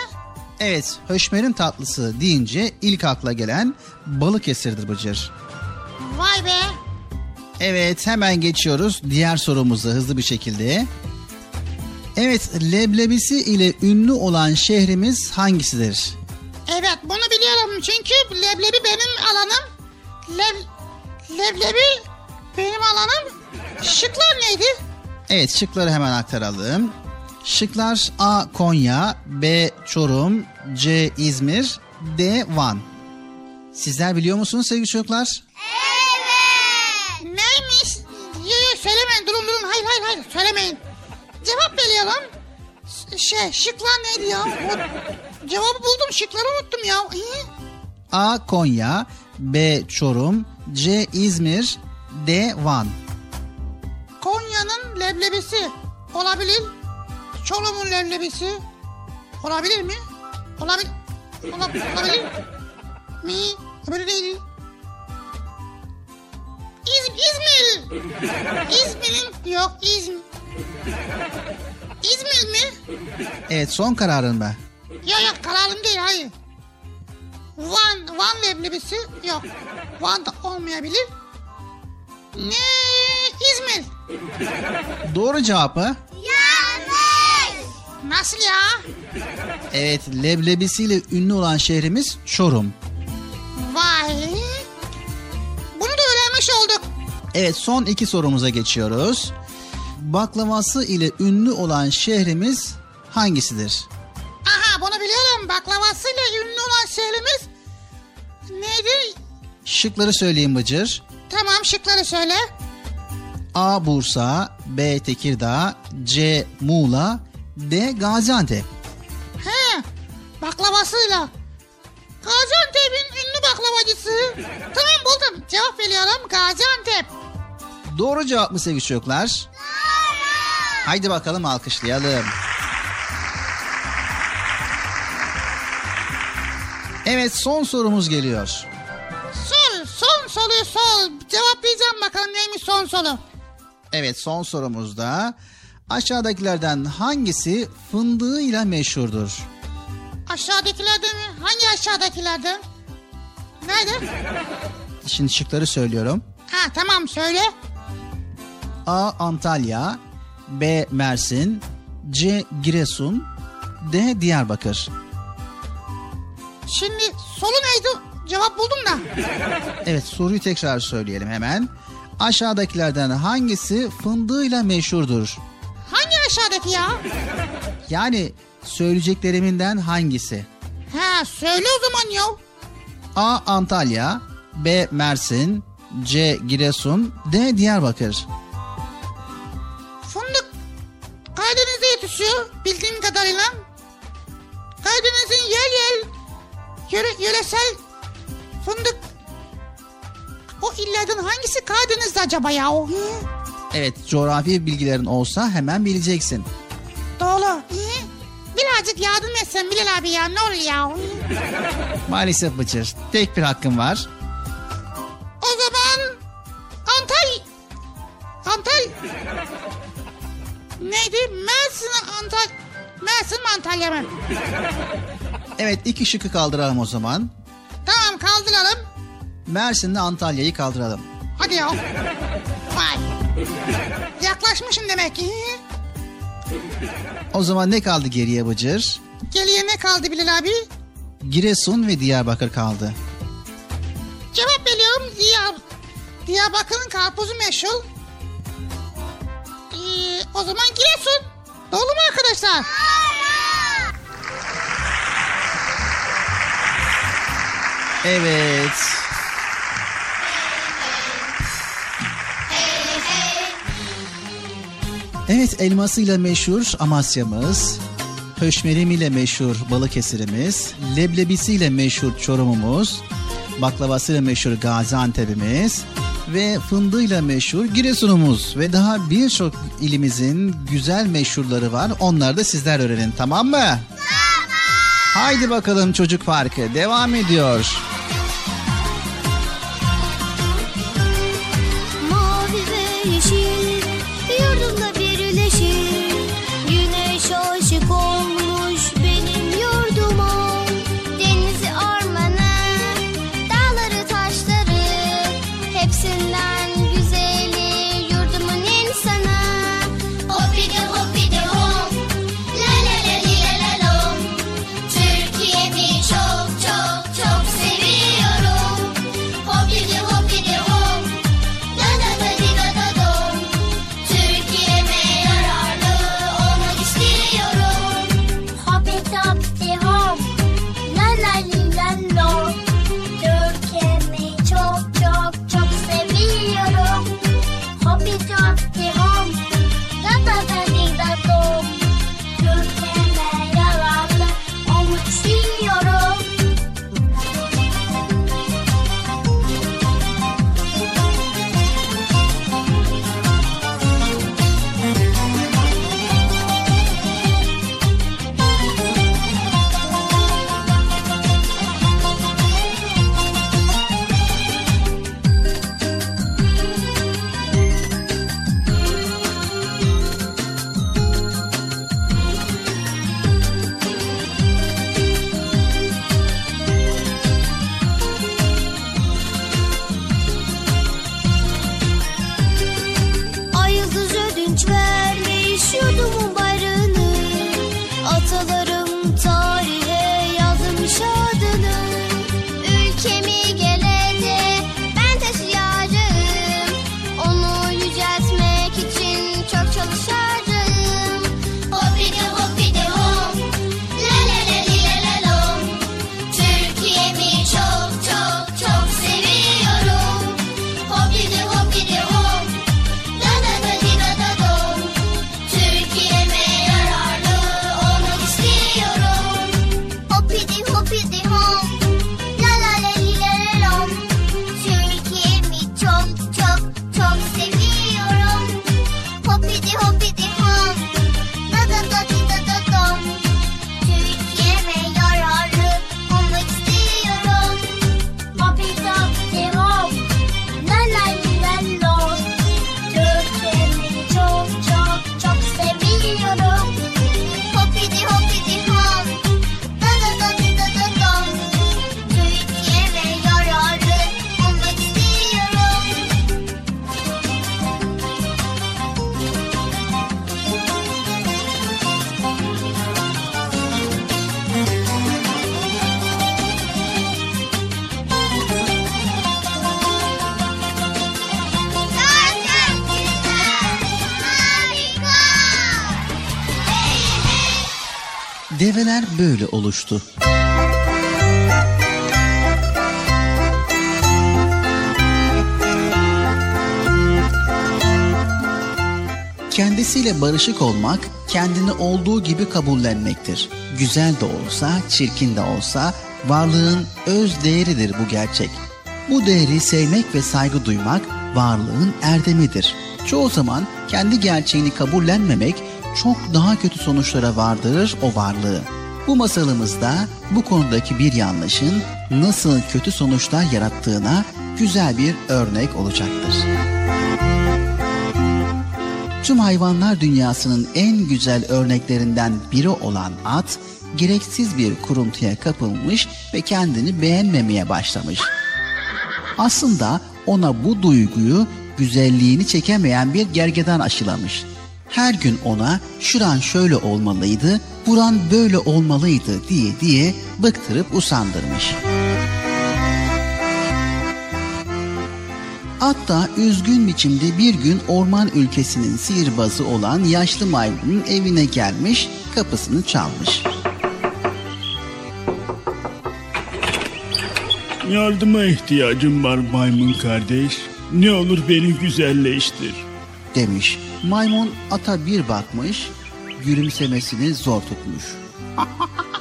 Evet, höşmerin tatlısı deyince ilk akla gelen Balıkesir'dir Bıcır.
Vay be.
Evet, hemen geçiyoruz diğer sorumuza hızlı bir şekilde. Evet, leblebisi ile ünlü olan şehrimiz hangisidir?
Evet bunu biliyorum çünkü leblebi benim alanım. Leb, leblebi benim alanım. Şıklar neydi?
Evet şıkları hemen aktaralım. Şıklar A. Konya, B. Çorum, C. İzmir, D. Van. Sizler biliyor musunuz sevgili çocuklar?
Neymiş? Yo, yo, söylemeyin durun durun hayır hayır hayır söylemeyin. Cevap veriyorum. Şey şıklar neydi ya? O, cevabı buldum şıkları unuttum ya. İyi.
A. Konya, B. Çorum, C. İzmir, D. Van.
Konya'nın leblebisi olabilir. Çorum'un leblebisi olabilir mi? Olabilir. Ola, olabilir mi? Öbürü neydi? İz, İzmir. İzmir'in yok İzmir. İzmir mi?
Evet son kararın mı?
Ya ya kararım değil hayır. Van, Van leblebisi yok. Van da olmayabilir. Ne? İzmir.
Doğru cevap mı?
Nasıl ya?
Evet leblebisiyle ünlü olan şehrimiz Çorum.
Vay. Bunu da öğrenmiş olduk.
Evet son iki sorumuza geçiyoruz. Baklavası ile ünlü olan şehrimiz hangisidir?
Aha bunu biliyorum. Baklavasıyla ünlü olan şehrimiz neydi?
Şıkları söyleyeyim Bıcır.
Tamam şıkları söyle.
A. Bursa, B. Tekirdağ, C. Muğla, D. Gaziantep.
He, baklavasıyla. Gaziantep'in ünlü baklavacısı. Tamam buldum. Cevap veriyorum Gaziantep.
Doğru cevap mı sevgili çocuklar? Haydi bakalım alkışlayalım. Evet son sorumuz geliyor.
Sol, son soruyu sol. Cevaplayacağım bakalım neymiş son soru.
Evet son sorumuzda aşağıdakilerden hangisi fındığıyla meşhurdur?
Aşağıdakilerden mi? Hangi aşağıdakilerden? Nerede?
Şimdi şıkları söylüyorum.
Ha tamam söyle.
A. Antalya B. Mersin C. Giresun D. Diyarbakır
Şimdi solu neydi? Cevap buldum da.
Evet soruyu tekrar söyleyelim hemen. Aşağıdakilerden hangisi fındığıyla meşhurdur?
Hangi aşağıdaki ya?
Yani söyleyeceklerimden hangisi?
Ha söyle o zaman ya.
A. Antalya B. Mersin C. Giresun D. Diyarbakır
Fındık Karadeniz'de yetişiyor bildiğim kadarıyla. Karadeniz'in yer yer yöre, yöresel fındık o illerden hangisi Karadeniz'de acaba ya? Hı?
Evet coğrafi bilgilerin olsa hemen bileceksin.
Doğru. Hı? Birazcık yardım etsen Bilal abi ya ne olur ya.
Maalesef Bıcır tek bir hakkın var.
O zaman Antal Antal neydi? Mersin Antal Mersin mi Antalya mı?
Evet iki şıkkı kaldıralım o zaman.
Tamam kaldıralım.
Mersin'le Antalya'yı kaldıralım.
Hadi ya. Yaklaşmışım demek ki.
O zaman ne kaldı geriye Bıcır?
Geriye ne kaldı Bilal abi?
Giresun ve Diyarbakır kaldı.
Cevap veriyorum Diyar. Diyarbakır'ın karpuzu meşhur. Ee, o zaman Giresun. Doğru mu arkadaşlar?
Evet. Evet elmasıyla meşhur Amasya'mız, höşmerimiyle meşhur Balıkesir'imiz, leblebisiyle meşhur Çorum'umuz, baklavasıyla meşhur Gaziantep'imiz ve fındığıyla meşhur Giresun'umuz ve daha birçok ilimizin güzel meşhurları var. Onları da sizler öğrenin tamam mı? Tamam. Haydi bakalım Çocuk Parkı devam ediyor. Kendisiyle barışık olmak, kendini olduğu gibi kabullenmektir. Güzel de olsa, çirkin de olsa varlığın öz değeridir bu gerçek. Bu değeri sevmek ve saygı duymak varlığın erdemidir. Çoğu zaman kendi gerçeğini kabullenmemek çok daha kötü sonuçlara vardırır o varlığı. Bu masalımızda bu konudaki bir yanlışın nasıl kötü sonuçlar yarattığına güzel bir örnek olacaktır. Tüm hayvanlar dünyasının en güzel örneklerinden biri olan at, gereksiz bir kuruntuya kapılmış ve kendini beğenmemeye başlamış. Aslında ona bu duyguyu güzelliğini çekemeyen bir gergedan aşılamış. Her gün ona şuran şöyle olmalıydı, buran böyle olmalıydı diye diye bıktırıp usandırmış. Hatta üzgün biçimde bir gün orman ülkesinin sihirbazı olan yaşlı maymunun evine gelmiş, kapısını çalmış.
Yardıma ihtiyacım var maymun kardeş. Ne olur beni güzelleştir.
Demiş. Maymun ata bir bakmış, gülümsemesini zor tutmuş. [laughs]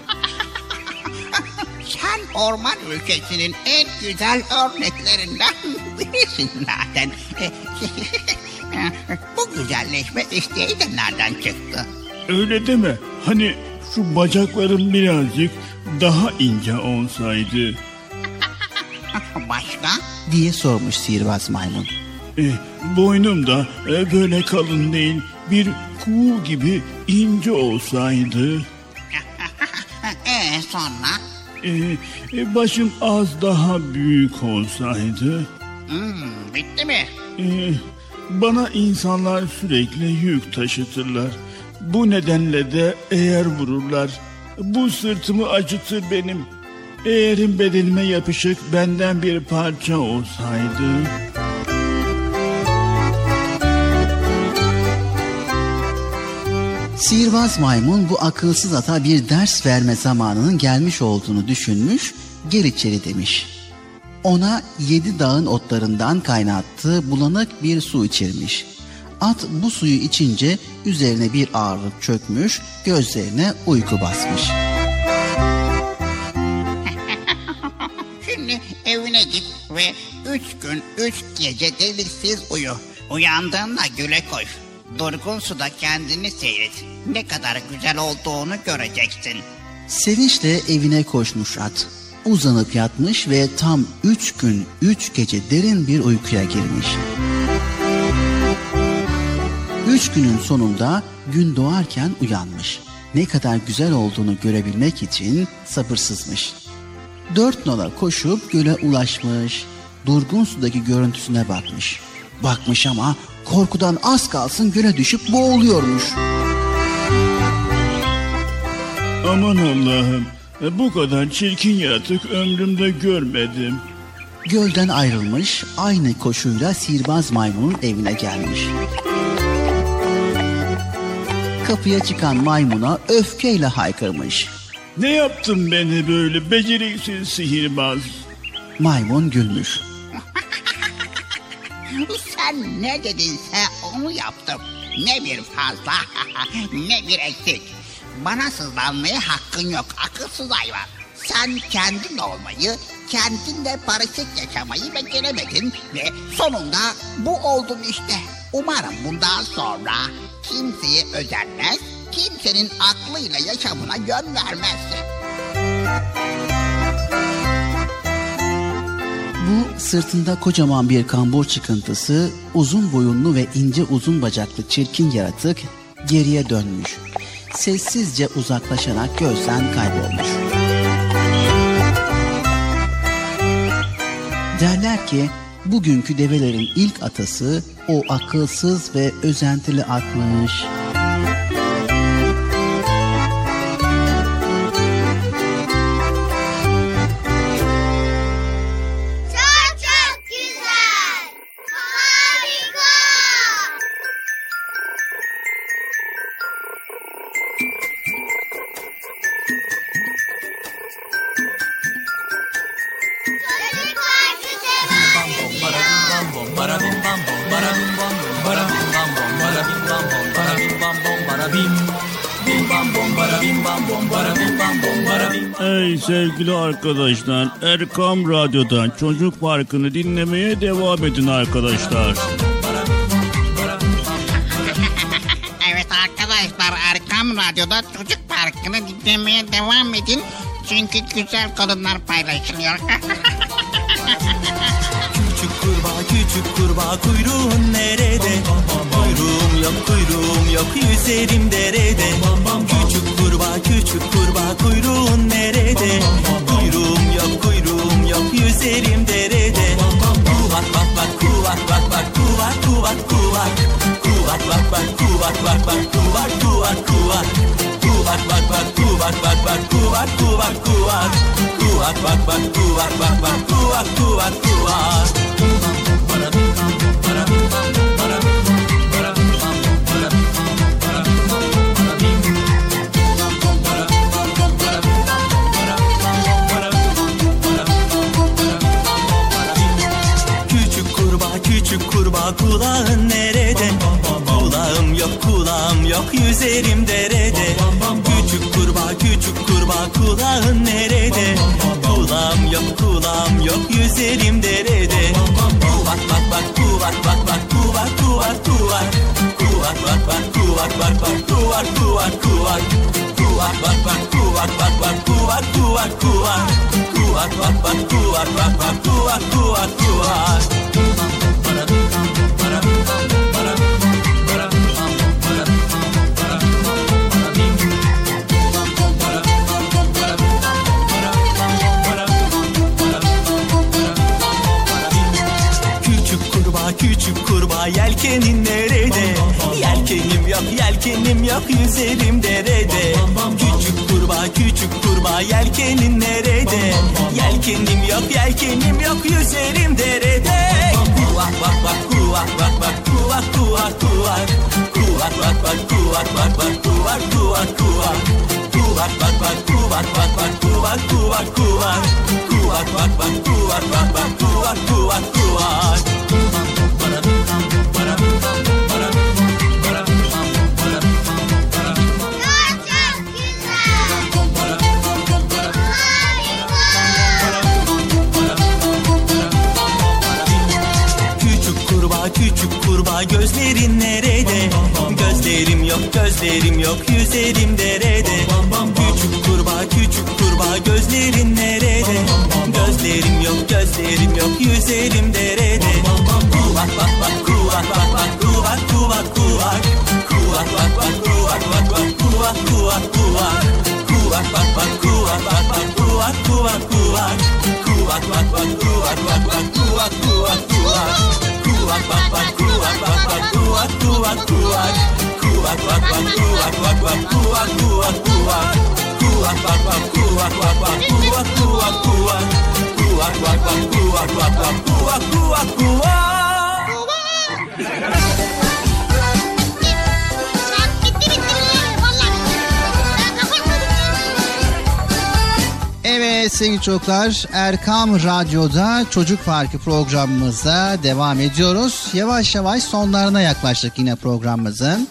Orman ülkesinin en güzel örneklerinden birisin zaten. [laughs] Bu güzelleşme isteği de nereden çıktı?
Öyle deme. Hani şu bacaklarım birazcık daha ince olsaydı. [laughs]
Başka?
diye sormuş sihirbaz maymun.
E, boynum da e, böyle kalın değil, bir kuğu gibi ince olsaydı.
Ee [laughs] sonra?
E, e, başım az daha büyük olsaydı.
Hmm, bitti mi?
E, bana insanlar sürekli yük taşıtırlar. Bu nedenle de eğer vururlar. Bu sırtımı acıtır benim. Eğerim bedenime yapışık benden bir parça olsaydı.
Sihirbaz maymun bu akılsız ata bir ders verme zamanının gelmiş olduğunu düşünmüş, gel içeri demiş. Ona yedi dağın otlarından kaynattığı bulanık bir su içirmiş. At bu suyu içince üzerine bir ağırlık çökmüş, gözlerine uyku basmış. [laughs]
Şimdi evine git ve üç gün üç gece deliksiz uyu. Uyandığında güle koş. Durgun suda kendini seyret. Ne kadar güzel olduğunu göreceksin.
Sevinçle evine koşmuş at. Uzanıp yatmış ve tam üç gün üç gece derin bir uykuya girmiş. Üç günün sonunda gün doğarken uyanmış. Ne kadar güzel olduğunu görebilmek için sabırsızmış. Dört nola koşup göle ulaşmış. Durgun sudaki görüntüsüne bakmış. Bakmış ama korkudan az kalsın göle düşüp boğuluyormuş.
Aman Allah'ım e, bu kadar çirkin yaratık ömrümde görmedim.
Gölden ayrılmış, aynı koşuyla sihirbaz maymunun evine gelmiş. Kapıya çıkan maymuna öfkeyle haykırmış.
Ne yaptın beni böyle beceriksiz sihirbaz?
Maymun gülmüş. [laughs]
Sen ne dedinse onu yaptım. Ne bir fazla [laughs] ne bir eksik. Bana sızlanmaya hakkın yok akılsız hayvan. Sen kendin olmayı, kendinle barışık yaşamayı beceremedin ve sonunda bu oldun işte. Umarım bundan sonra kimseye özenmez, kimsenin aklıyla yaşamına yön vermezsin.
Bu sırtında kocaman bir kambur çıkıntısı, uzun boyunlu ve ince uzun bacaklı çirkin yaratık geriye dönmüş. Sessizce uzaklaşarak gözden kaybolmuş. Derler ki bugünkü develerin ilk atası o akılsız ve özentili atmış.
Arkadaşlar, Erkam Radyo'dan Çocuk Parkı'nı dinlemeye devam edin arkadaşlar. [laughs]
Evet arkadaşlar Erkam Radyo'da Çocuk Parkı'nı dinlemeye devam edin. Çünkü güzel kadınlar paylaşılıyor. [laughs]
Küçük kurbağa küçük kurbağa kuyruğun nerede? Kuyruğum yok kuyruğum yok yüzerim derede. Küçük kurbağa küçük kurbağa kuyruğun nerede? Kuyruğum yok kuyruğum yok yüzerim derede. Kuvak bak bak kuvak bak bak kuvak kuvak kuvak. Kuvak bak bak kuvak bak bak kuvak kuvak kuvak. Kuvak bak bak kuvak bak bak kuvak kuvak kuvak. Kuvak bak bak kuvak bak bak kuvak kuvak kuvak. Kulağın nerede? Kulağım yok kulağım yok yüzerim derede. Küçük kurbağa küçük kurbağa kulağın nerede? Kulağım yok kulağım yok yüzerim derede. Kuvak bak bak kuvak bak bak kuvak kuvak kuvak. Kuvak bak bak kuvak bak bak kuvak kuvak kuvak. Kuvak bak bak kuvak bak bak kuvak kuvak kuvak. Kuvak bak bak kuvak bak bak kuvak kuvak kuvak. Yelkenin nerede? Yelkenim yok yelkenim yok yüzerim derede. Küçük kurbağa küçük kurbağa yelkenin nerede? Yelkenim yok yelkenim yok yüzerim derede. Kuvak bak gözlerim yok yüzerim derede. Küçük kurbağa küçük kurbağa gözlerin nerede? Gözlerim yok gözlerim yok yüzerim derede. Kuvak bak bak kuvak bak bak kuvak kuvak kuvak. Kuvak bak bak kuvak bak bak kuvak kuvak kuvak. Kuvak bak bak kuvak bak bak kuvak kuvak kuvak. Kuvak bak bak kuvak bak bak kuvak kuvak kuvak. Kuvak bak bak kuvak bak bak kuvak kuvak kuvak.
Evet sevgili çocuklar Erkam Radyo'da Çocuk Parkı programımıza devam ediyoruz. Yavaş yavaş sonlarına yaklaştık yine programımızın.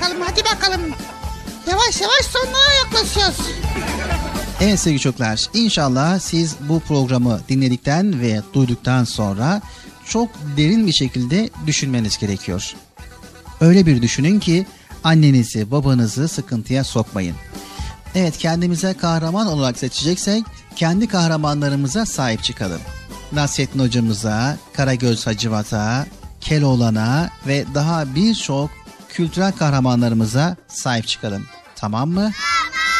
Bakalım hadi bakalım. Yavaş yavaş sonlara yaklaşıyoruz.
Evet sevgili çocuklar inşallah siz bu programı dinledikten ve duyduktan sonra çok derin bir şekilde düşünmeniz gerekiyor. Öyle bir düşünün ki annenizi babanızı sıkıntıya sokmayın. Evet kendimize kahraman olarak seçeceksek kendi kahramanlarımıza sahip çıkalım. Nasrettin hocamıza, Karagöz Hacivat'a, Keloğlan'a ve daha birçok kültürel kahramanlarımıza sahip çıkalım. Tamam mı?
Bir